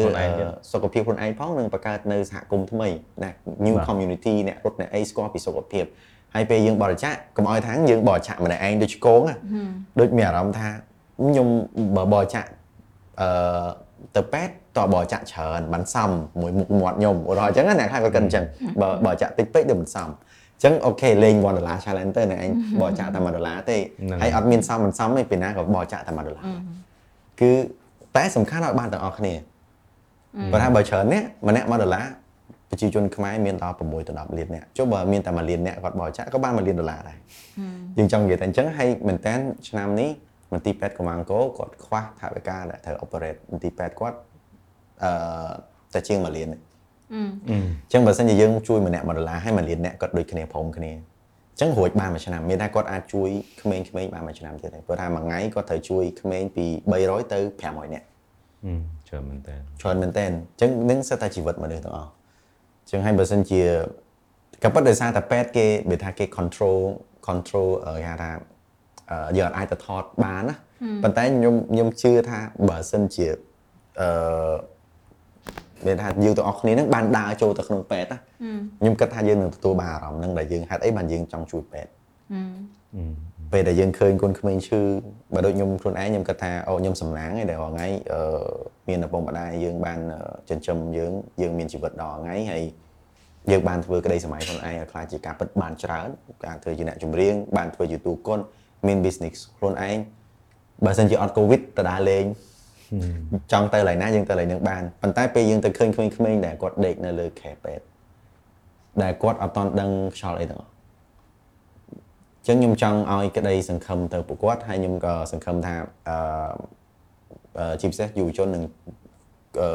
សុខភាពខ្លួនឯងផងនិងបង្កើតនៅសហគមន៍ថ្មីណា new community អ្នករត់អ្នកអីស្គាល់ពីសុខភាព ហើយពេលយើងបរិច្ចាគកុំឲ្យថាយើងបរិច្ចាគម្នាក់ឯងដូចគងណាដូចមានអារម្មណ៍ថាខ្ញុំបើបរិច្ចាគអឺទៅពេទ្យតើបរិច្ចាគច្រើនបានសមមួយមុខមាត់ខ្ញុំឧទាហរណ៍អញ្ចឹងណាអ្នកខ្លះគាត់គិតអញ្ចឹងបើបរិច្ចាគតិចពេកដូចមិនសមអញ្ចឹងអូខេលេង1ដុល្លារ challenge ទៅអ្នកឯងបរិច្ចាគតែ1ដុល្លារទេហើយអត់មានសមមិនសមទេពេលណាក៏បរិច្ចាគតែ1ដុល្លារគឺតែសំខាន់ឲ្យបានទាំងអស់គ្នាបើថាបើច្រើនអ្នកម្នាក់1ដុល្លារ ប្រជាជនខ្មែរមានដល់6ទៅ10លានអ្នកចុះបើមានតែ1លានអ្នកគាត់បរិច្ចាគក៏បាន1លានដុល្លារដែរយើងចង់និយាយតែអញ្ចឹងហើយមែនតើឆ្នាំនេះមន្ទីរពេទ្យកម្លាំងកោគាត់ខ្វះថវិកាដែលត្រូវ operate មន្ទីរពេទ្យគាត់អឺតែជាង1លានទេអញ្ចឹងបើសិនជាយើងជួយម្នាក់1ដុល្លារហើយ1លានអ្នកគាត់ដូចគ្នាព្រមគ្នាអញ្ចឹងរួចបានមួយឆ្នាំមានតែគាត់អាចជួយក្មេងៗបានមួយឆ្នាំទៀតទេព្រោះថាមួយថ្ងៃគាត់ត្រូវជួយក្មេងពី300ទៅ500នាក់អឺច្រើនមែនតើច្រើនមែនតើអញ្ចឹងនឹងសិតតែជីវិតមនុស្សទាំងអស់អញ្ចឹងហើយបើសិនជាក៏ប៉ុន្តែដោយសារតែពេទ្យគេនិយាយថាគេ control control អឺគេហៅថាអឺយើងអាចទៅថតបានណាប៉ុន្តែខ្ញុំខ្ញុំជឿថាបើសិនជាអឺមានថាយើងទាំងអស់គ្នានឹងបានដើរចូលទៅក្នុងពេទ្យណាខ្ញុំគិតថាយើងនឹងទទួលបានអារម្មណ៍នឹងដែលយើងហេតុអីបានយើងចង់ជួយពេទ្យពេលដែលយើងឃើញកូនក្មេងឈឺបើដូចខ្ញុំខ្លួនឯងខ្ញុំគិតថាអូខ្ញុំសំណាងឯដែលរាល់ថ្ងៃអឺ មានឪពុកម្ដាយយើងបានចិញ្ចឹមយើងយើងមានជីវិតដល់ថ្ងៃហើយយើងបានធ្វើក្តីសម័យខ្លួនឯងឲ្យខ្លាចជាការពិតបានច្រើនការធ្វើជាអ្នកចម្រៀងបានធ្វើជាទូកុនមាន business ខ្លួនឯងបើសិនជាអត់ covid ទៅដើរលេងចង់ទៅកន្លែងណាយើងទៅកន្លែងហ្នឹងបានប៉ុន្តែពេលយើងទៅឃើញក្មេងៗដែលគាត់ដេកនៅលើខែពេទ្យដែលគាត់អត់តន់ដឹងខ្យល់អីទាំងអស់អញ្ចឹងខ្ញុំចង់ឲ្យក្តីសង្ឃឹមទៅពួកគាត់ហើយខ្ញុំក៏សង្ឃឹមថាអឺអឺ ជាពិសេសយុវជននិងអឺ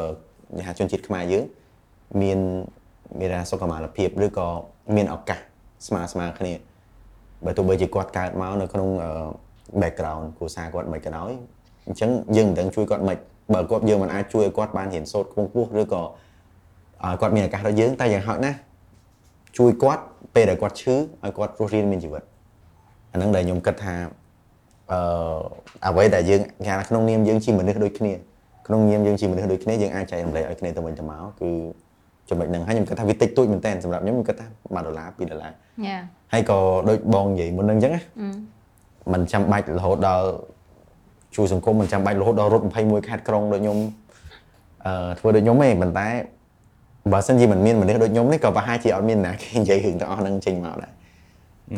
អ្នកជនជាតិខ្មែរយើងមានមានថាសុខុមាលភាពឬក៏មានឱកាសស្មើស្មើគ្នាបើទោះបីជាគាត់កើតមកនៅក្នុង background គ្រួសារគាត់មិនក៏ដោយអញ្ចឹងយើងមិនដឹងជួយគាត់មិនបើគាត់យើងមិនអាចជួយឲ្យគាត់បានរៀនសូត្រខ្ពង់ខ្ពស់ឬក៏ឲ្យគាត់មានឱកាសដូចយើងតែយ៉ាងហោចណាស់ជួយគាត់ពេលដែលគាត់ឈឺឲ្យគាត់រស់រានមានជីវិតអាហ្នឹងដែលខ្ញុំគិតថា អឺអ្វីដែលយើងគេថាក្នុងនាមយើងជាមនុស្សដូចគ្នាក្នុងនាមយើងជាមនុស្សដូចគ្នាយើងអាចចែករំលែកឲ្យគ្នាទៅវិញទៅមកគឺចំណុចហ្នឹងហើយខ្ញុំគិតថាវាតិចតួចមែនតើសម្រាប់ខ្ញុំខ្ញុំគិតថា1ដុល្លារ2ដុល្លារ យ៉ា ហើយក៏ដូចបងនិយាយមុនហ្នឹងអញ្ចឹងណាมันចាំបាច់រហូតដល់ជួយសង្គមมันចាំបាច់រហូតដល់រត់21ខេត្តក្រុងដូចខ្ញុំអឺធ្វើដូចខ្ញុំទេប៉ុន្តែបើសិនជាមិនមានមនុស្សដូចខ្ញុំនេះក៏ប្រហែលជាអត់មានណាគេនិយាយរឿងទាំងអស់ហ្នឹងចេញមកដែរ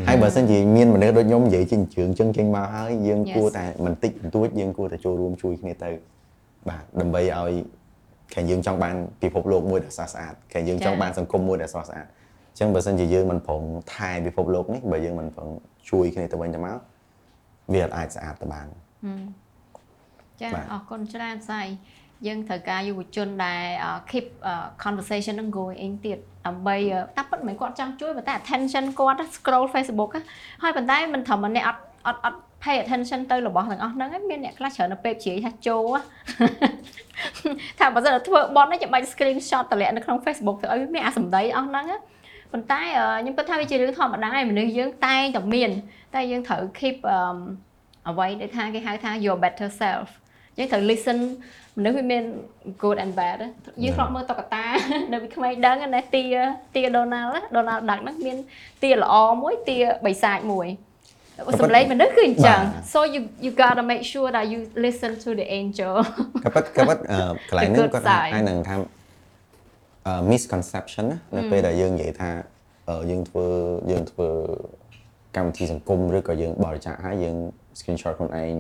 ហើយបើសិនជាមានមនុស្សដូចខ្ញុំនិយាយចេញជើងចឹងចេញមកហើយយើងគួរតែមិនតិចបន្តួចយើងគួរតែចូលរួមជួយគ្នាទៅបាទដើម្បីឲ្យខាងយើងចង់បានពិភពលោកមួយដែលស្រស់ស្អាតខាងយើងចង់បានសង្គមមួយដែលស្រស់ស្អាតអញ្ចឹងបើសិនជាយើងមិនប្រឹងថែពិភពលោកនេះបើយើងមិនប្រឹងជួយគ្នាទៅវិញទៅមកវាអត់អាចស្អាតទៅបានចាបាទអរគុណច្រើនស្អី យើងត្រូវការយុវជនដែល keep conversation នឹង going ទៀតដើម្បីតាពិតមិនមែនគាត់ចង់ជួយប៉ុន្តែ attention គាត់ scroll Facebook á ហើយប៉ុន្តែមិនត្រឹមតែអ្នកអត់អត់អត់ pay attention ទៅរបស់ទាំងអស់ហ្នឹងឯងមានអ្នកខ្លះច្រើនទៅពេកជ្រាយថាចូល á ថាបើសិនតែធ្វើបន់នេះចាំបាច់ screenshot តម្លាក់នៅក្នុង Facebook ទៅឲ្យមានអាសម្ដីអស់ហ្នឹងណាប៉ុន្តែអឺខ្ញុំគិតថាវាជារឿងធម្មតាឯងមនុស្សយើងតែងតែមាន តែយើងត្រូវ keep អឺអ្វីដែលថាគេហៅថា your better self អញ្ចឹងត្រូវ listen មនុស្សវាមាន good and bad ណាយើងធ្លាប់មើលតុក្កតានៅពីក្មេងដឹងណាទាទា Donald ណា Donald Duck ហ្នឹងមានទាល្អមួយទាបិសាចមួយសំឡេងមនុស្សគឺអញ្ចឹង so you you got to make sure that you listen to the angel ក៏ប៉ិតក៏ប៉ិតអឺកន្លែងហ្នឹង The good គាត់ side អាចនឹងថាអឺ misconception ណានៅពេលដែលយើងនិយាយថាអឺយើងធ្វើយើងធ្វើកម្មវិធីសង្គមឬក៏យើងបរិច្ចាគឲ្យយើង screenshot ខ្លួនឯង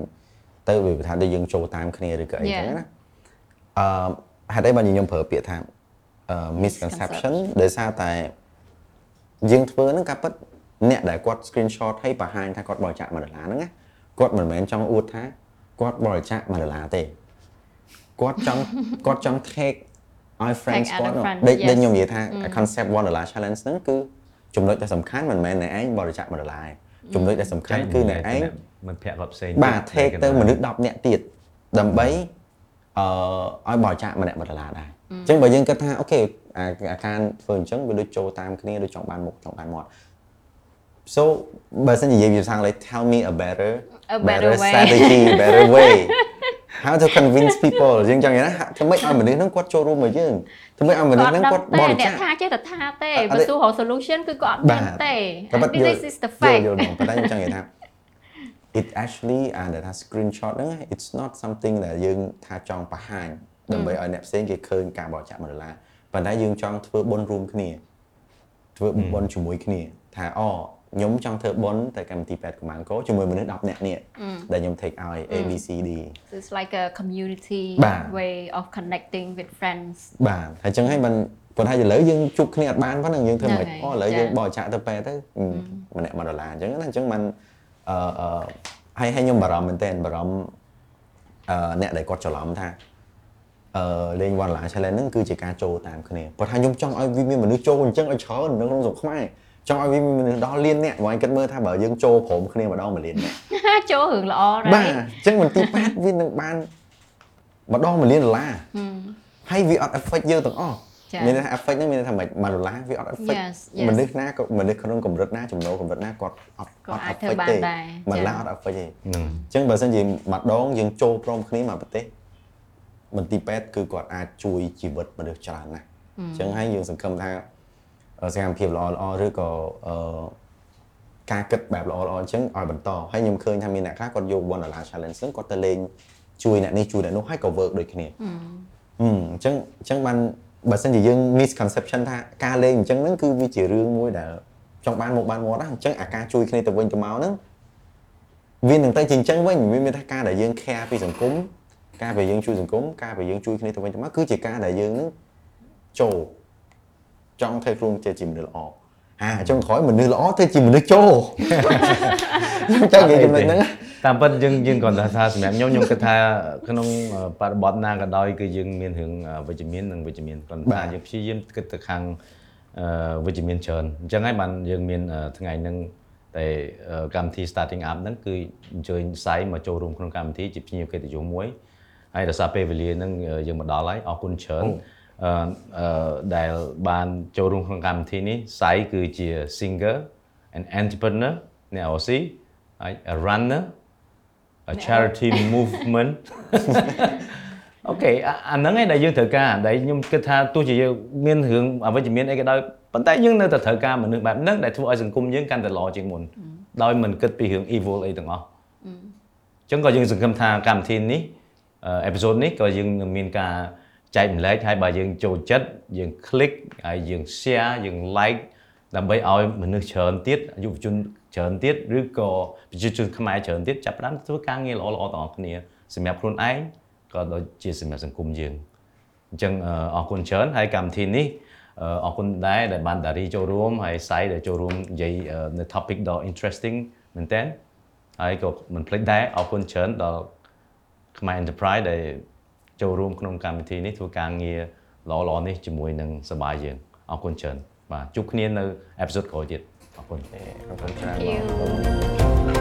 ទៅវាថាដូចយើងចូលតាមគ្នាឬក៏អីចឹង Yeah. ណាអឺហេតុអីបានខ្ញុំប្រើពាក្យថាអឺ misconception ដោយសារតែយើងធ្វើហ្នឹងការពិតអ្នកដែលគាត់ screenshot ឲ្យបង្ហាញថាគាត់បរិច្ចាគ1ដុល្លារហ្នឹងណាគាត់មិនមែនចង់អួតថាគាត់បរិច្ចាគ1ដុល្លារទេគាត់ចង់គាត់ចង់ take ឲ្យ friends Take គាត់ other នោះ friends, ដូច yes. ដូចខ្ញុំនិយាយថា concept 1 dollar challenge ហ្នឹងគឺចំណុចដែលសំខាន់មិនមែនអ្នកឯងបរិច្ចាគ1ដុល្លារទេចំណុចដែលសំខាន់គឺអ្នកឯង មិនភ័ក្រគាត់ផ្សេងបាទ take ទៅមនុស្ស10នាក់ទៀតដើម្បីអឺឲ្យបរិច្ចាគម្នាក់1ដុល្លារដែរអញ្ចឹងបើយើងគិតថាអូខេអាអាការធ្វើអញ្ចឹងវាដូចចូលតាមគ្នាដូចចង់បានមុខចង់បានមាត់ so បើសិនជានិយាយភាសាអង់គ្លេស tell me a better A better way. strategy better way how to convince people យើងចង់និយាយថាធ្វើម៉េចឲ្យមនុស្សហ្នឹងគាត់ចូលរួមមកយើងធ្វើម៉េចឲ្យមនុស្សហ្នឹងគាត់បតែរិច្អ្នកចាគថាចេះតែថាទេអត់បើទេសួររក solution គឺគាត់អត់បាមានទទេតែបាត់ And this is the យល់ fact យល់មកប៉ុន្តែខ្ញុំចង់និយាយថា it actually អាដែលថា screenshot ហ្នឹង it's not something ដែលយើងថាចង់បង្ហាញដើម្បីឲ្យអ្នកផ្សេងគេឃើញការបរិច្ចាគ1ដុល្លារប៉ុន្តែយើងចង់ធ្វើបុណ្យរួមគ្នាធ្វើបុណ្យជាមួយគ្នា ថាអូខ្ញុំចង់ធ្វើបុណ្យទៅកម្មវិធីពេទ្យកម្មាំងកោជាមួយមនុស្ស10នាក់នេះដែលខ្ញុំ take ឲ្យ A B C D So it's like a community បាទ way of connecting with friends បាទហើយចឹងហើយមិនប៉ុន្តែឥឡូវយើងជួបគ្នាអត់បានប៉ុណ្ណឹងយើងធ្វើមិនហ្នឹងអូហើយឥឡូវយើងចា៎បរិច្ចាគទៅពេទ្យទៅអឺម្នាក់1ដុល្លារអញ្ចឹងណាអញ្ចឹងមិន អឺអឺហើយហើយខ្ញុំបារម្ភមែនទែនបារម្ភអឺអ្នកដែលគាត់ច្រឡំថាអឺលេង1ដុល្លារ challenge ហ្នឹងគឺជាការចូលតាមគ្នាប៉ុន្តែខ្ញុំចង់ឲ្យវាមានមនុស្សចូលអញ្ចឹងឲ្យច្រើននៅក្នុងស្រុកខ្មែរចង់ឲ្យវាមានមនុស្សដល់លានអ្នកបងឯងគិតមើលថាបើយើងចូលព្រមគ្នាម្ដងមួយលានអ្នកចូលរឿងល្អដែរបាទអញ្ចឹងមន្ទីរពេទ្យវានឹងបានម្ដងមួយលានដុល្លារហើយវាអត់ affect យើងទាំងអស់ចា៎ មានន័យថា affect ហ្នឹងមានន័យថាមិន1ដុល្លារវាអត់ affect Yes, yes. មនុស្សណាក៏មនុស្សក្នុងកម្រិតណាចំណូលកម្រិតណាគាត់អត់គាត់អត់អាចធ្វើ affect បានទេដែរមួយដុល្លារចា៎អត់ affect ទេហ្នឹងអញ្ចឹងបើសិនជាម្ដងយើងចូលព្រមគ្នាមកប្រទេសមន្ទីរពេទ្យគឺគាត់អាចជួយជីវិតមនុស្សច្រើនណាស់អញ្ចឹងហើយយើងសង្ឃឹមថាអឺសកម្មភាពល្អល្អឬក៏អឺការគិតបែបល្អល្អអញ្ចឹងឲ្យបន្តហើយខ្ញុំឃើញថាមានអ្នកខ្លះគាត់យក1ដុល្លារ challenge ហ្នឹងគាត់ទៅលេងជួយអ្នកនេះជួយអ្នកនោះហើយក៏ work ដូចគ្នាហឹមអញ្ចឹងអញ្ចឹងបាន បើសិនជាយើង misconception ថាការលេងអញ្ចឹងហ្នឹងគឺវាជារឿងមួយដែលចង់បានមកបានមាត់ណាអញ្ចឹងអាការជួយគ្នាទៅវិញទៅមកហ្នឹងវានឹងទៅជាអញ្ចឹងវិញវាមានថាការដែលយើង care ពីសង្គមការដែលយើងជួយសង្គមការដែលយើងជួយគ្នាទៅវិញទៅមកគឺជាការដែលយើងនឹងចូលចង់ធ្វើខ្លួនជាជាមនុស្សល្អអាចុងក្រោយមនុស្សល្អទៅជាមនុស្សចូលខ្ញុំចង់និយាយចំណុចហ្នឹងណា តាមពិតយើងយើងគាត់ថាថាសម្រាប់ខ្ញុំខ្ញុំគិតថាក្នុងបរិបទណាក៏ដោយគឺយើងមានរឿងវិជ្ជមាននិងវិជ្ជមានប៉ុន្បាតែទយើងព្យាយាមគិតទៅខាងអឺវិជ្ជមានច្រើនអញ្ចឹងហើយបានយើងមានអឺថ្ងៃហ្នឹងតែអឺកម្មវិធី starting up ហ្នឹងគឺអញ្ជើញផ្សាយមកចូលរួមក្នុងកម្មវិធីជាភ្ញៀវកិត្តិយសមួយហើយដោយសារពេលវេលាហ្នឹងអឺយើងមកដល់ហើយអរគុណច្រើនអឺអឺដែលបានចូលរួមក្នុងកម្មវិធីនេះសៃគឺជា singer and entrepreneur អ្នក OC ហើយ a runner a charity movement អូខេអាអាហ្នឹងឯងដែលយើងត្រូវការដែលខ្ញុំគិតថាទោះជាយើងមានរឿងអវិជ្ជមានអីក៏ដោយប៉ុន្តែយើងនៅតែត្រូវការមនុស្សបែបហ្នឹងដែលធ្វើឲ្យសង្គមយើងកាន់តែល្អជាងមុនដោយមិនគិតពីរឿង evil អីទាំងអស់អញ្ចឹងក៏យើងសង្ឃឹមថាកម្មវិធីនេះអេពីសូតនេះក៏យើងនឹងមានការចែកម្លែកហើយបើយើងចូលចិត្តយើង click ហើយយើង share យើង like ដើម្បីឲ្យមនុស្សច្រើនទៀតយុវជន ច្រើនទៀតឬក៏ប្រជាជនខ្មែរច្រើនទៀតចាប់ផ្ដើមធ្វើការងារល្អៗទាំងអស់គ្នាសម្រាប់ខ្លួនឯងក៏ដូចជាសម្រាប់សង្គមយើងអញ្ចឹងអឺអរគុណច្រើនហើយកម្មវិធីនេះអឺអរគុណដែរដែលបានតារីចូលរួមហើយសៃដែលចូលរួមនិយាយអឺនៅ topic ដ៏ interesting មែនតើហើយក៏មិនភ្លេចដែរអរគុណច្រើនដល់ខ្មែរ Enterprise ដែលចូលរួមក្នុងកម្មវិធីនេះធ្វើការងារល្អៗនេះជាមួយនឹងសប្បាយយើងអរគុណច្រើនបាទជួបគ្នានៅ episode ក្រោយទៀត ขอบคุณเต้ขอบคุณครับ